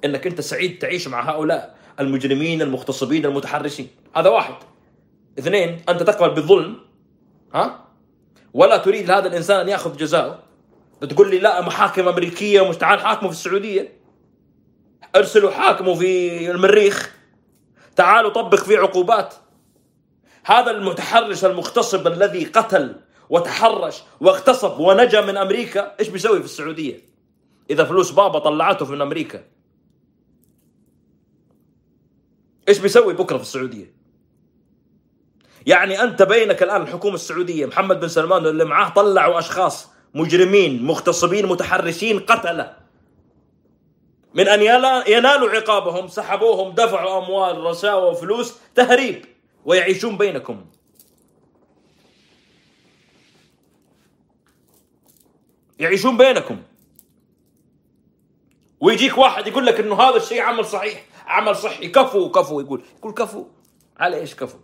Speaker 1: إنك أنت سعيد تعيش مع هؤلاء المجرمين المغتصبين المتحرشين. هذا واحد. اثنين أنت تقبل بالظلم. ها؟ ولا تريد هذا الإنسان أن يأخذ جزاءه تقول لي لا محاكم أمريكية ومش تعال حاكمه في السعودية. أرسلوا حاكمه في المريخ. تعالوا طبق فيه عقوبات. هذا المتحرش المغتصب الذي قتل وتحرش واغتصب ونجا من أمريكا إيش بيسوي في السعودية؟ إذا فلوس بابا طلعته من أمريكا. إيش بيسوي بكرة في السعودية؟ يعني أنت بينك الآن الحكومة السعودية محمد بن سلمان واللي معاه طلعوا أشخاص مجرمين مغتصبين متحرشين قتلة. من أن ينالوا عقابهم سحبوهم دفعوا أموال رشاوى وفلوس تهريب ويعيشون بينكم. يعيشون بينكم. ويجيك واحد يقول لك إنه هذا الشيء عمل صحيح عمل صحي. كفو كفو يقول. يقول كفو. على إيش كفو؟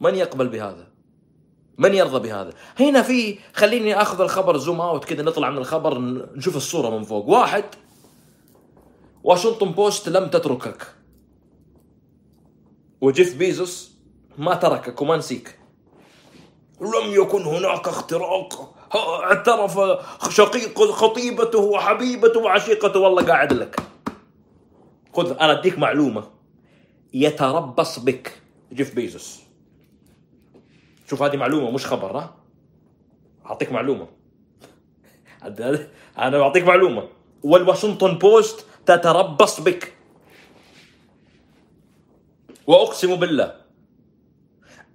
Speaker 1: من يقبل بهذا؟ من يرضى بهذا؟ هنا في خليني أخذ الخبر zoom out كذا نطلع من الخبر نشوف الصورة من فوق. واحد واشنطن بوست لم تتركك. وجيف بيزوس ما تركك وما نسيك. لم يكن هناك اختراق. اعترف شقيق خطيبته وحبيبته وعشيقته. والله قاعد لك. خذ أنا أديك معلومة. يتربص بك جيف بيزوس. شوف هذه معلومة مش خبر ها؟ أعطيك معلومة. أنا بعطيك معلومة. والواشنطن بوست تتربص بك. وأقسم بالله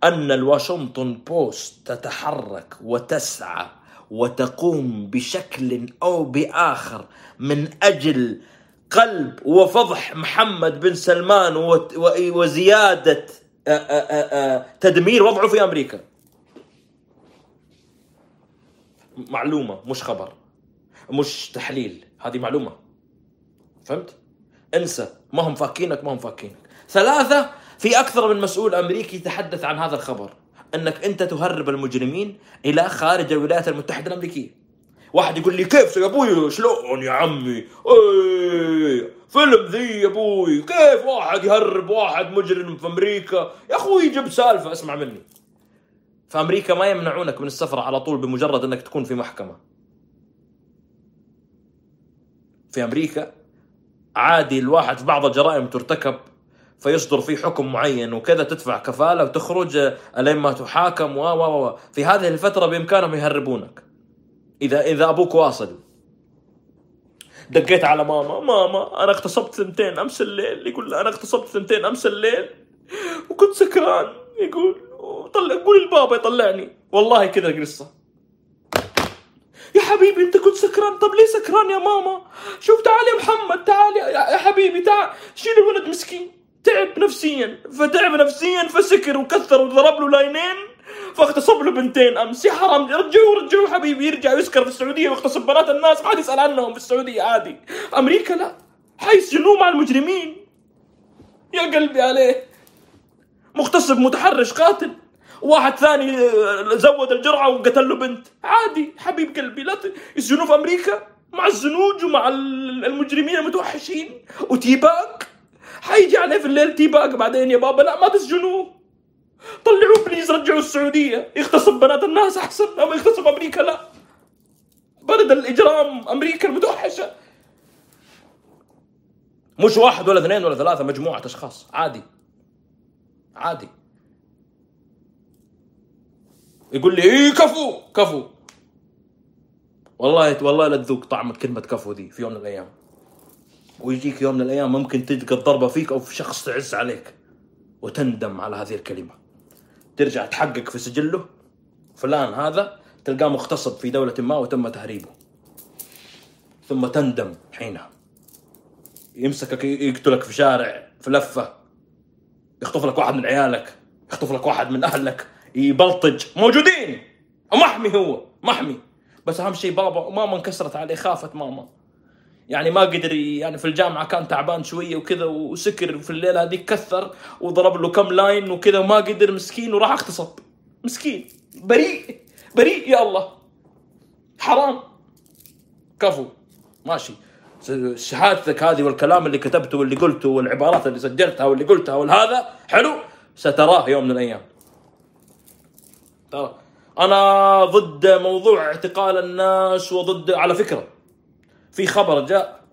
Speaker 1: أن الواشنطن بوست تتحرك وتسعى وتقوم بشكل أو بآخر من أجل قلب وفضح محمد بن سلمان وزيادة آ- آ- آ- آ- تدمير وضعه في أمريكا. معلومة مش خبر مش تحليل هذه معلومة. فهمت؟ انسى ما هم فاكينك ما هم فاكينك. ثلاثة في أكثر من مسؤول أمريكي يتحدث عن هذا الخبر. أنك أنت تهرب المجرمين إلى خارج الولايات المتحدة الأمريكية. واحد يقول لي كيف يا أبوي؟ شلون يا عمي؟ إيه فيلم ذي يا أبوي. كيف واحد يهرب واحد مجرم في أمريكا؟ يا أخوي جيب سالفة اسمع مني. في أمريكا ما يمنعونك من السفر على طول بمجرد أنك تكون في محكمة. في أمريكا عادي الواحد في بعض الجرائم ترتكب فيصدر فيه حكم معين وكذا تدفع كفالة وتخرج الين ما تحاكم و و في هذه الفترة بإمكانهم يهربونك. إذا إذا أبوك واصل. دقيت على ماما ماما أنا اغتصبت ثنتين أمس الليل. يقول أنا اغتصبت ثنتين أمس الليل. وكنت سكران يقول طلع قول البابا يطلعني. والله كذا القصة. يا حبيبي أنت كنت سكران؟ طب ليه سكران يا ماما؟ شوف تعال يا محمد تعال يا حبيبي تعال شيل الولد مسكين تعب نفسيا فتعب نفسيا فسكر وكثر وضرب له لاينين فاغتصب له بنتين أمس. يا حرام رجعوه رجعوه حبيبي. يرجع يسكر في السعودية. ويغتصب بنات الناس. ما حد يسأل عنهم في السعودية عادي. أمريكا لا. حيسجنوه مع المجرمين. يا قلبي عليه. مغتصب متحرش قاتل. واحد ثاني آه، زود الجرعة وقتل له بنت. عادي حبيب قلبي. لا يسجنوه في أمريكا مع الزنوج ومع المجرمين المتوحشين. وتوباك. حيجي عليه في الليل توباك بعدين يا بابا. لا ما تسجنوه. طلعوه please رجعوا السعودية. يغتصب بنات الناس أحسن اما يغتصب أمريكا لا. بلد الإجرام أمريكا المتوحشه مش واحد ولا اثنين ولا ثلاثة مجموعة أشخاص. عادي. عادي. يقول لي إيه كفو كفو. والله والله لا تذوق طعم كلمة كفو دي في يوم من الأيام. ويجيك يوم من الأيام ممكن تلقى الضربة فيك أو في شخص تعز عليك وتندم على هذه الكلمة. ترجع تحقق في سجله. فلان هذا تلقاه مغتصب في دولة ما وتم تهريبه. ثم تندم حينها. يمسكك يقتلك في شارع في لفة. يخطف لك واحد من عيالك يخطف لك واحد من أهلك. يبلطج. موجودين! محمي هو. محمي بس أهم شيء بابا ماما انكسرت عليه خافت ماما. يعني ما قدر يعني في الجامعة كان تعبان شوية وكذا وسكر في الليلة هذيك كثر وضرب له كم لاين وكذا وما قدر مسكين وراح اغتصب. مسكين. بريء. بريء يا الله. حرام. كفو. ماشي. شهادتك هذه والكلام اللي كتبته واللي قلته والعبارات اللي سجلتها واللي قلتها والهذا حلو. ستراه يوم من الأيام. ترى. أنا ضد موضوع اعتقال الناس وضد على فكرة في خبر جاء.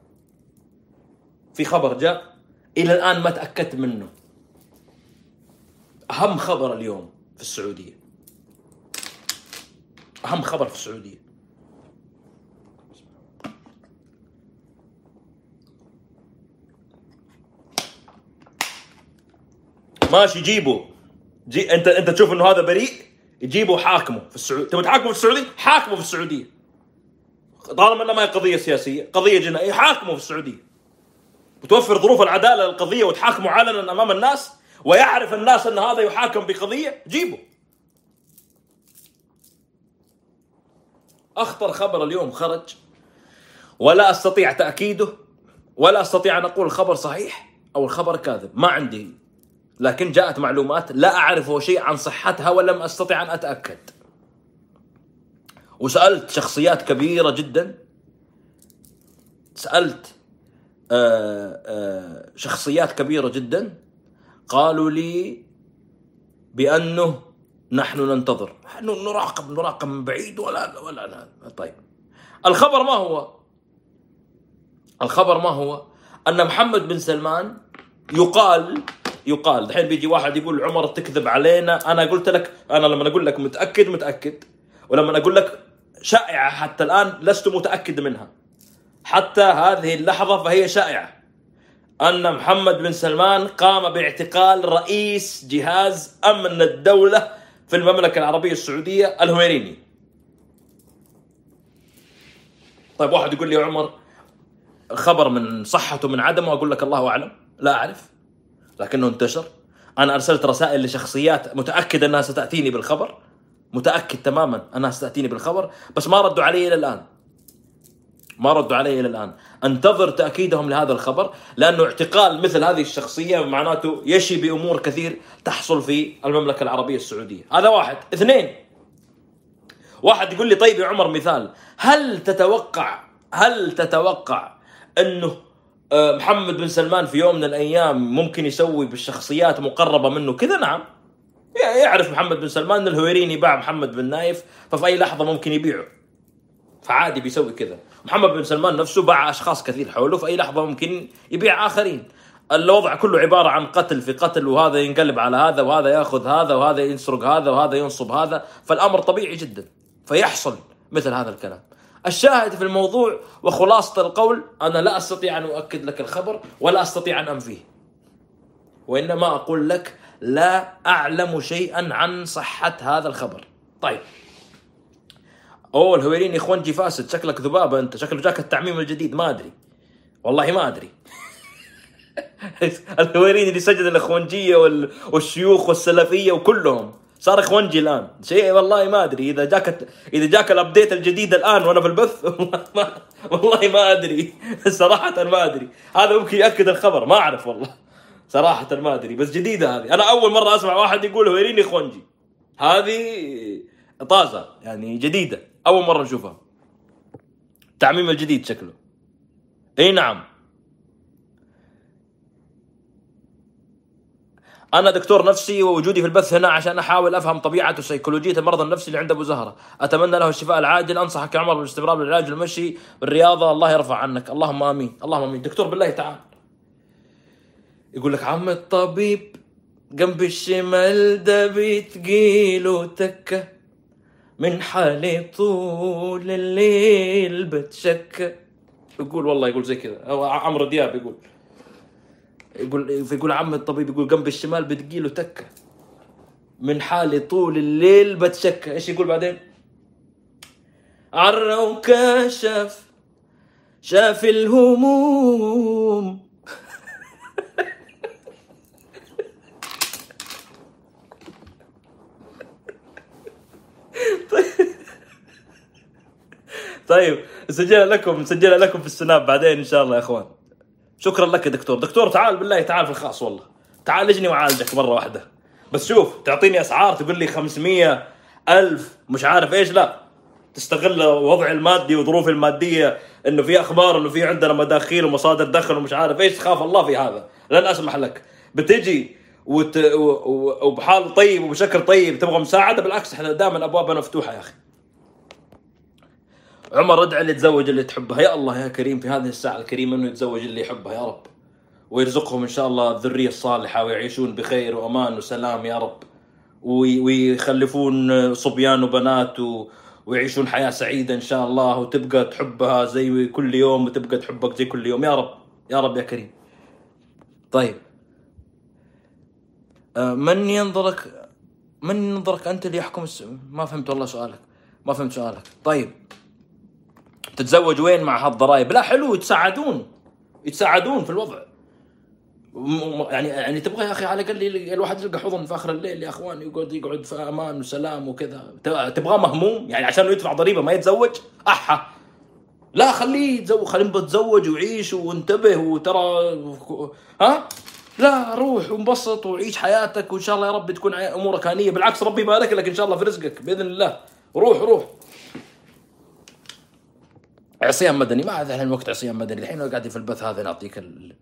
Speaker 1: في خبر جاء. إلى الآن ما تأكدت منه. أهم خبر اليوم في السعودية. أهم خبر في السعودية. ماشي جيبه جي أنت أنت تشوف إنه هذا بريء؟ يجيبوا حاكمه في السعودية. تبغى تحاكمه في السعودية؟ حاكمه في السعودية. طالما انها ما هي قضية سياسية قضية جنائية. حاكمه في السعودية. وتوفر ظروف العدالة للقضية وتحاكمه علنا أمام الناس ويعرف الناس أن هذا يحاكم بقضية جيبه أخطر خبر اليوم خرج. ولا أستطيع تأكيده ولا أستطيع أن أقول الخبر صحيح أو الخبر كاذب. ما عندي. لكن جاءت معلومات لا أعرف شيء عن صحتها ولم أستطع أن أتأكد. وسألت شخصيات كبيرة جدا. سألت آه، آه، شخصيات كبيرة جدا. قالوا لي بأنه نحن ننتظر. نحن نراقب نراقب من بعيد ولا ولا لا. طيب. الخبر ما هو؟ الخبر ما هو؟ أن محمد بن سلمان يقال يقال الحين بيجي واحد يقول عمر تكذب علينا. أنا قلت لك أنا لما أقول لك متأكد متأكد. ولما أقول لك شائعة حتى الآن لست متأكد منها. حتى هذه اللحظة فهي شائعة. أن محمد بن سلمان قام باعتقال رئيس جهاز أمن الدولة في المملكة العربية السعودية الهويريني. طيب واحد يقول لي يا عمر خبر من صحته من عدمه أقول لك الله أعلم. لا أعرف لكنه انتشر. أنا أرسلت رسائل لشخصيات متاكد أنها ستأتيني بالخبر. متأكد تماما انها ستاتيني بالخبر بس ما ردوا علي إلى الآن. ما ردوا علي إلى الآن. أنتظر تأكيدهم لهذا الخبر لأنه اعتقال مثل هذه الشخصية معناته يشي بأمور كثير تحصل في المملكة العربية السعودية. هذا واحد. اثنين واحد يقول لي طيب يا عمر مثال هل تتوقع هل تتوقع إنه آه، محمد بن سلمان في يوم من الأيام ممكن يسوي بالشخصيات مقربة منه كذا؟ نعم. يعرف محمد بن سلمان الهويريني باع محمد بن نايف ففي أي لحظة ممكن يبيعه. فعادي بيسوي كذا. محمد بن سلمان نفسه باع أشخاص كثير حوله في اي لحظة ممكن يبيع آخرين. الوضع كله عبارة عن قتل في قتل وهذا ينقلب على هذا وهذا يأخذ هذا وهذا يسرق هذا وهذا ينصب هذا. فالأمر طبيعي جدا فيحصل مثل هذا الكلام. الشاهد في الموضوع وخلاصة القول أنا لا أستطيع أن أؤكد لك الخبر ولا أستطيع أن أنفيه. وإنما أقول لك لا أعلم شيئا عن صحة هذا الخبر. طيب. اوه الهويريني اخوانجي فاسد شكلك ذبابة أنت. شكله جاك التعميم الجديد. ما أدري. والله ما أدري. الهويريني اللي سجد الإخوانجية والشيوخ والسلفية وكلهم. صار إخوانجي الآن. شيء والله ما أدري. إذا جاك إذا جاك ال update الجديد الآن وأنا في البث والله ما أدري. صراحة ما أدري. هذا ممكن يأكد الخبر. ما أعرف والله. صراحة ما أدري بس جديدة هذه. أنا أول مرة أسمع واحد يقول هويريني إخوانجي. هذه طازة يعني جديدة أول مرة نشوفها. التعميم الجديد شكله. إي نعم. أنا دكتور نفسي ووجودي في البث هنا عشان أحاول أفهم طبيعة وسيكولوجية المرض النفسي اللي عند أبو زهرة. أتمنى له الشفاء العاجل. أنصحك يا عمر بالاستمرار بالعلاج والمشي بالرياضة الله يرفع عنك. اللهم آمين. اللهم آمين. دكتور بالله تعال يقول لك عم الطبيب جنب الشمال ده بتجيله تكة. من حالي طول الليل بتشكى يقول والله يقول زي كذا. عمرو دياب يقول. يقول يقول عم الطبيب يقول جنب الشمال بتجيله تكة. من حالي طول الليل بتشكى إيش يقول بعدين؟ عرى وكشف شاف الهموم. طيب مسجلها لكم مسجلها لكم في السناب بعدين إن شاء الله يا إخوان. شكرا لك يا دكتور. دكتور تعال بالله تعال في الخاص والله. تعال اجني وعالجك مرة واحدة. بس شوف تعطيني أسعار تقول لي 500 ألف مش عارف إيش لا. تستغل وضعي المادي وظروفي المادية إنه في أخبار إنه في عندنا مداخيل ومصادر دخل ومش عارف إيش تخاف الله في هذا. لن أسمح لك. بتجي وت... وبحال طيب وبشكل طيب تبغى مساعدة؟ بالعكس إحنا دائما أبوابنا مفتوحة يا أخي. عمر ادعي اللي يتزوج اللي تحبها يا الله يا كريم في هذه الساعة الكريمة إنه يتزوج اللي يحبها يا رب. ويرزقهم إن شاء الله الذرية الصالحة ويعيشون بخير وأمان وسلام يا رب. ويخلفون صبيان وبنات و... ويعيشون حياة سعيدة إن شاء الله. وتبقى تحبها زي كل يوم وتبقى تحبك زي كل يوم. يا رب يا رب يا كريم. طيب. من ينظرك من ينظرك أنت اللي يحكم الس... ما فهمت والله سؤالك. ما فهمت سؤالك. طيب. تتزوج وين مع هالضرايب لا حلو يتساعدون. يتساعدون في الوضع. يعني يعني تبغى يا أخي على الأقل الواحد يلقى حضن في آخر الليل يا اخوان يقعد يقعد في أمان وسلام وكذا. تبغاه مهموم؟ يعني عشان يدفع ضريبة ما يتزوج؟ أحا. لا خليه يتزوج خليه يتزوج ويعيش وانتبه وترى ها؟ لا روح وانبسط وعيش حياتك وإن شاء الله يا رب تكون أمورك هانيه بالعكس ربي يبارك لك إن شاء الله في رزقك بإذن الله. روح روح. عصيان مدني. ما هذا الحين وقت عصيان مدني. الحين قاعد في البث هذا نعطيك ال...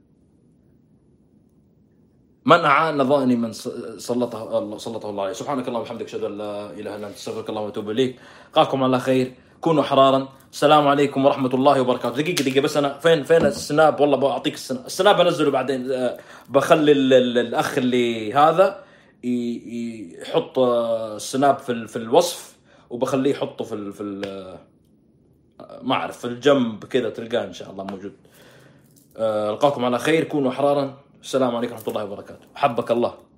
Speaker 1: من اعان ظاني من سلطه سلطه الله عليه. سبحانك اللهم وبحمدك أشهد أن لا إله إلا أنت أستغفرك اللهم وأتوب إليك. قاكم على خير. كونوا حرارا. السلام عليكم ورحمة الله وبركاته. دقيقة دقيقة بس أنا فين فين السناب؟ والله بعطيك السناب السناب بنزله بعدين. آه، بخلي الأخ اللي هذا يحط السناب في في الوصف وبخليه يحطه في في ما أعرف في الجنب كذا تلقاه إن شاء الله موجود. آه، ألقاكم على خير كونوا احرارا السلام عليكم ورحمة الله وبركاته. حبك الله.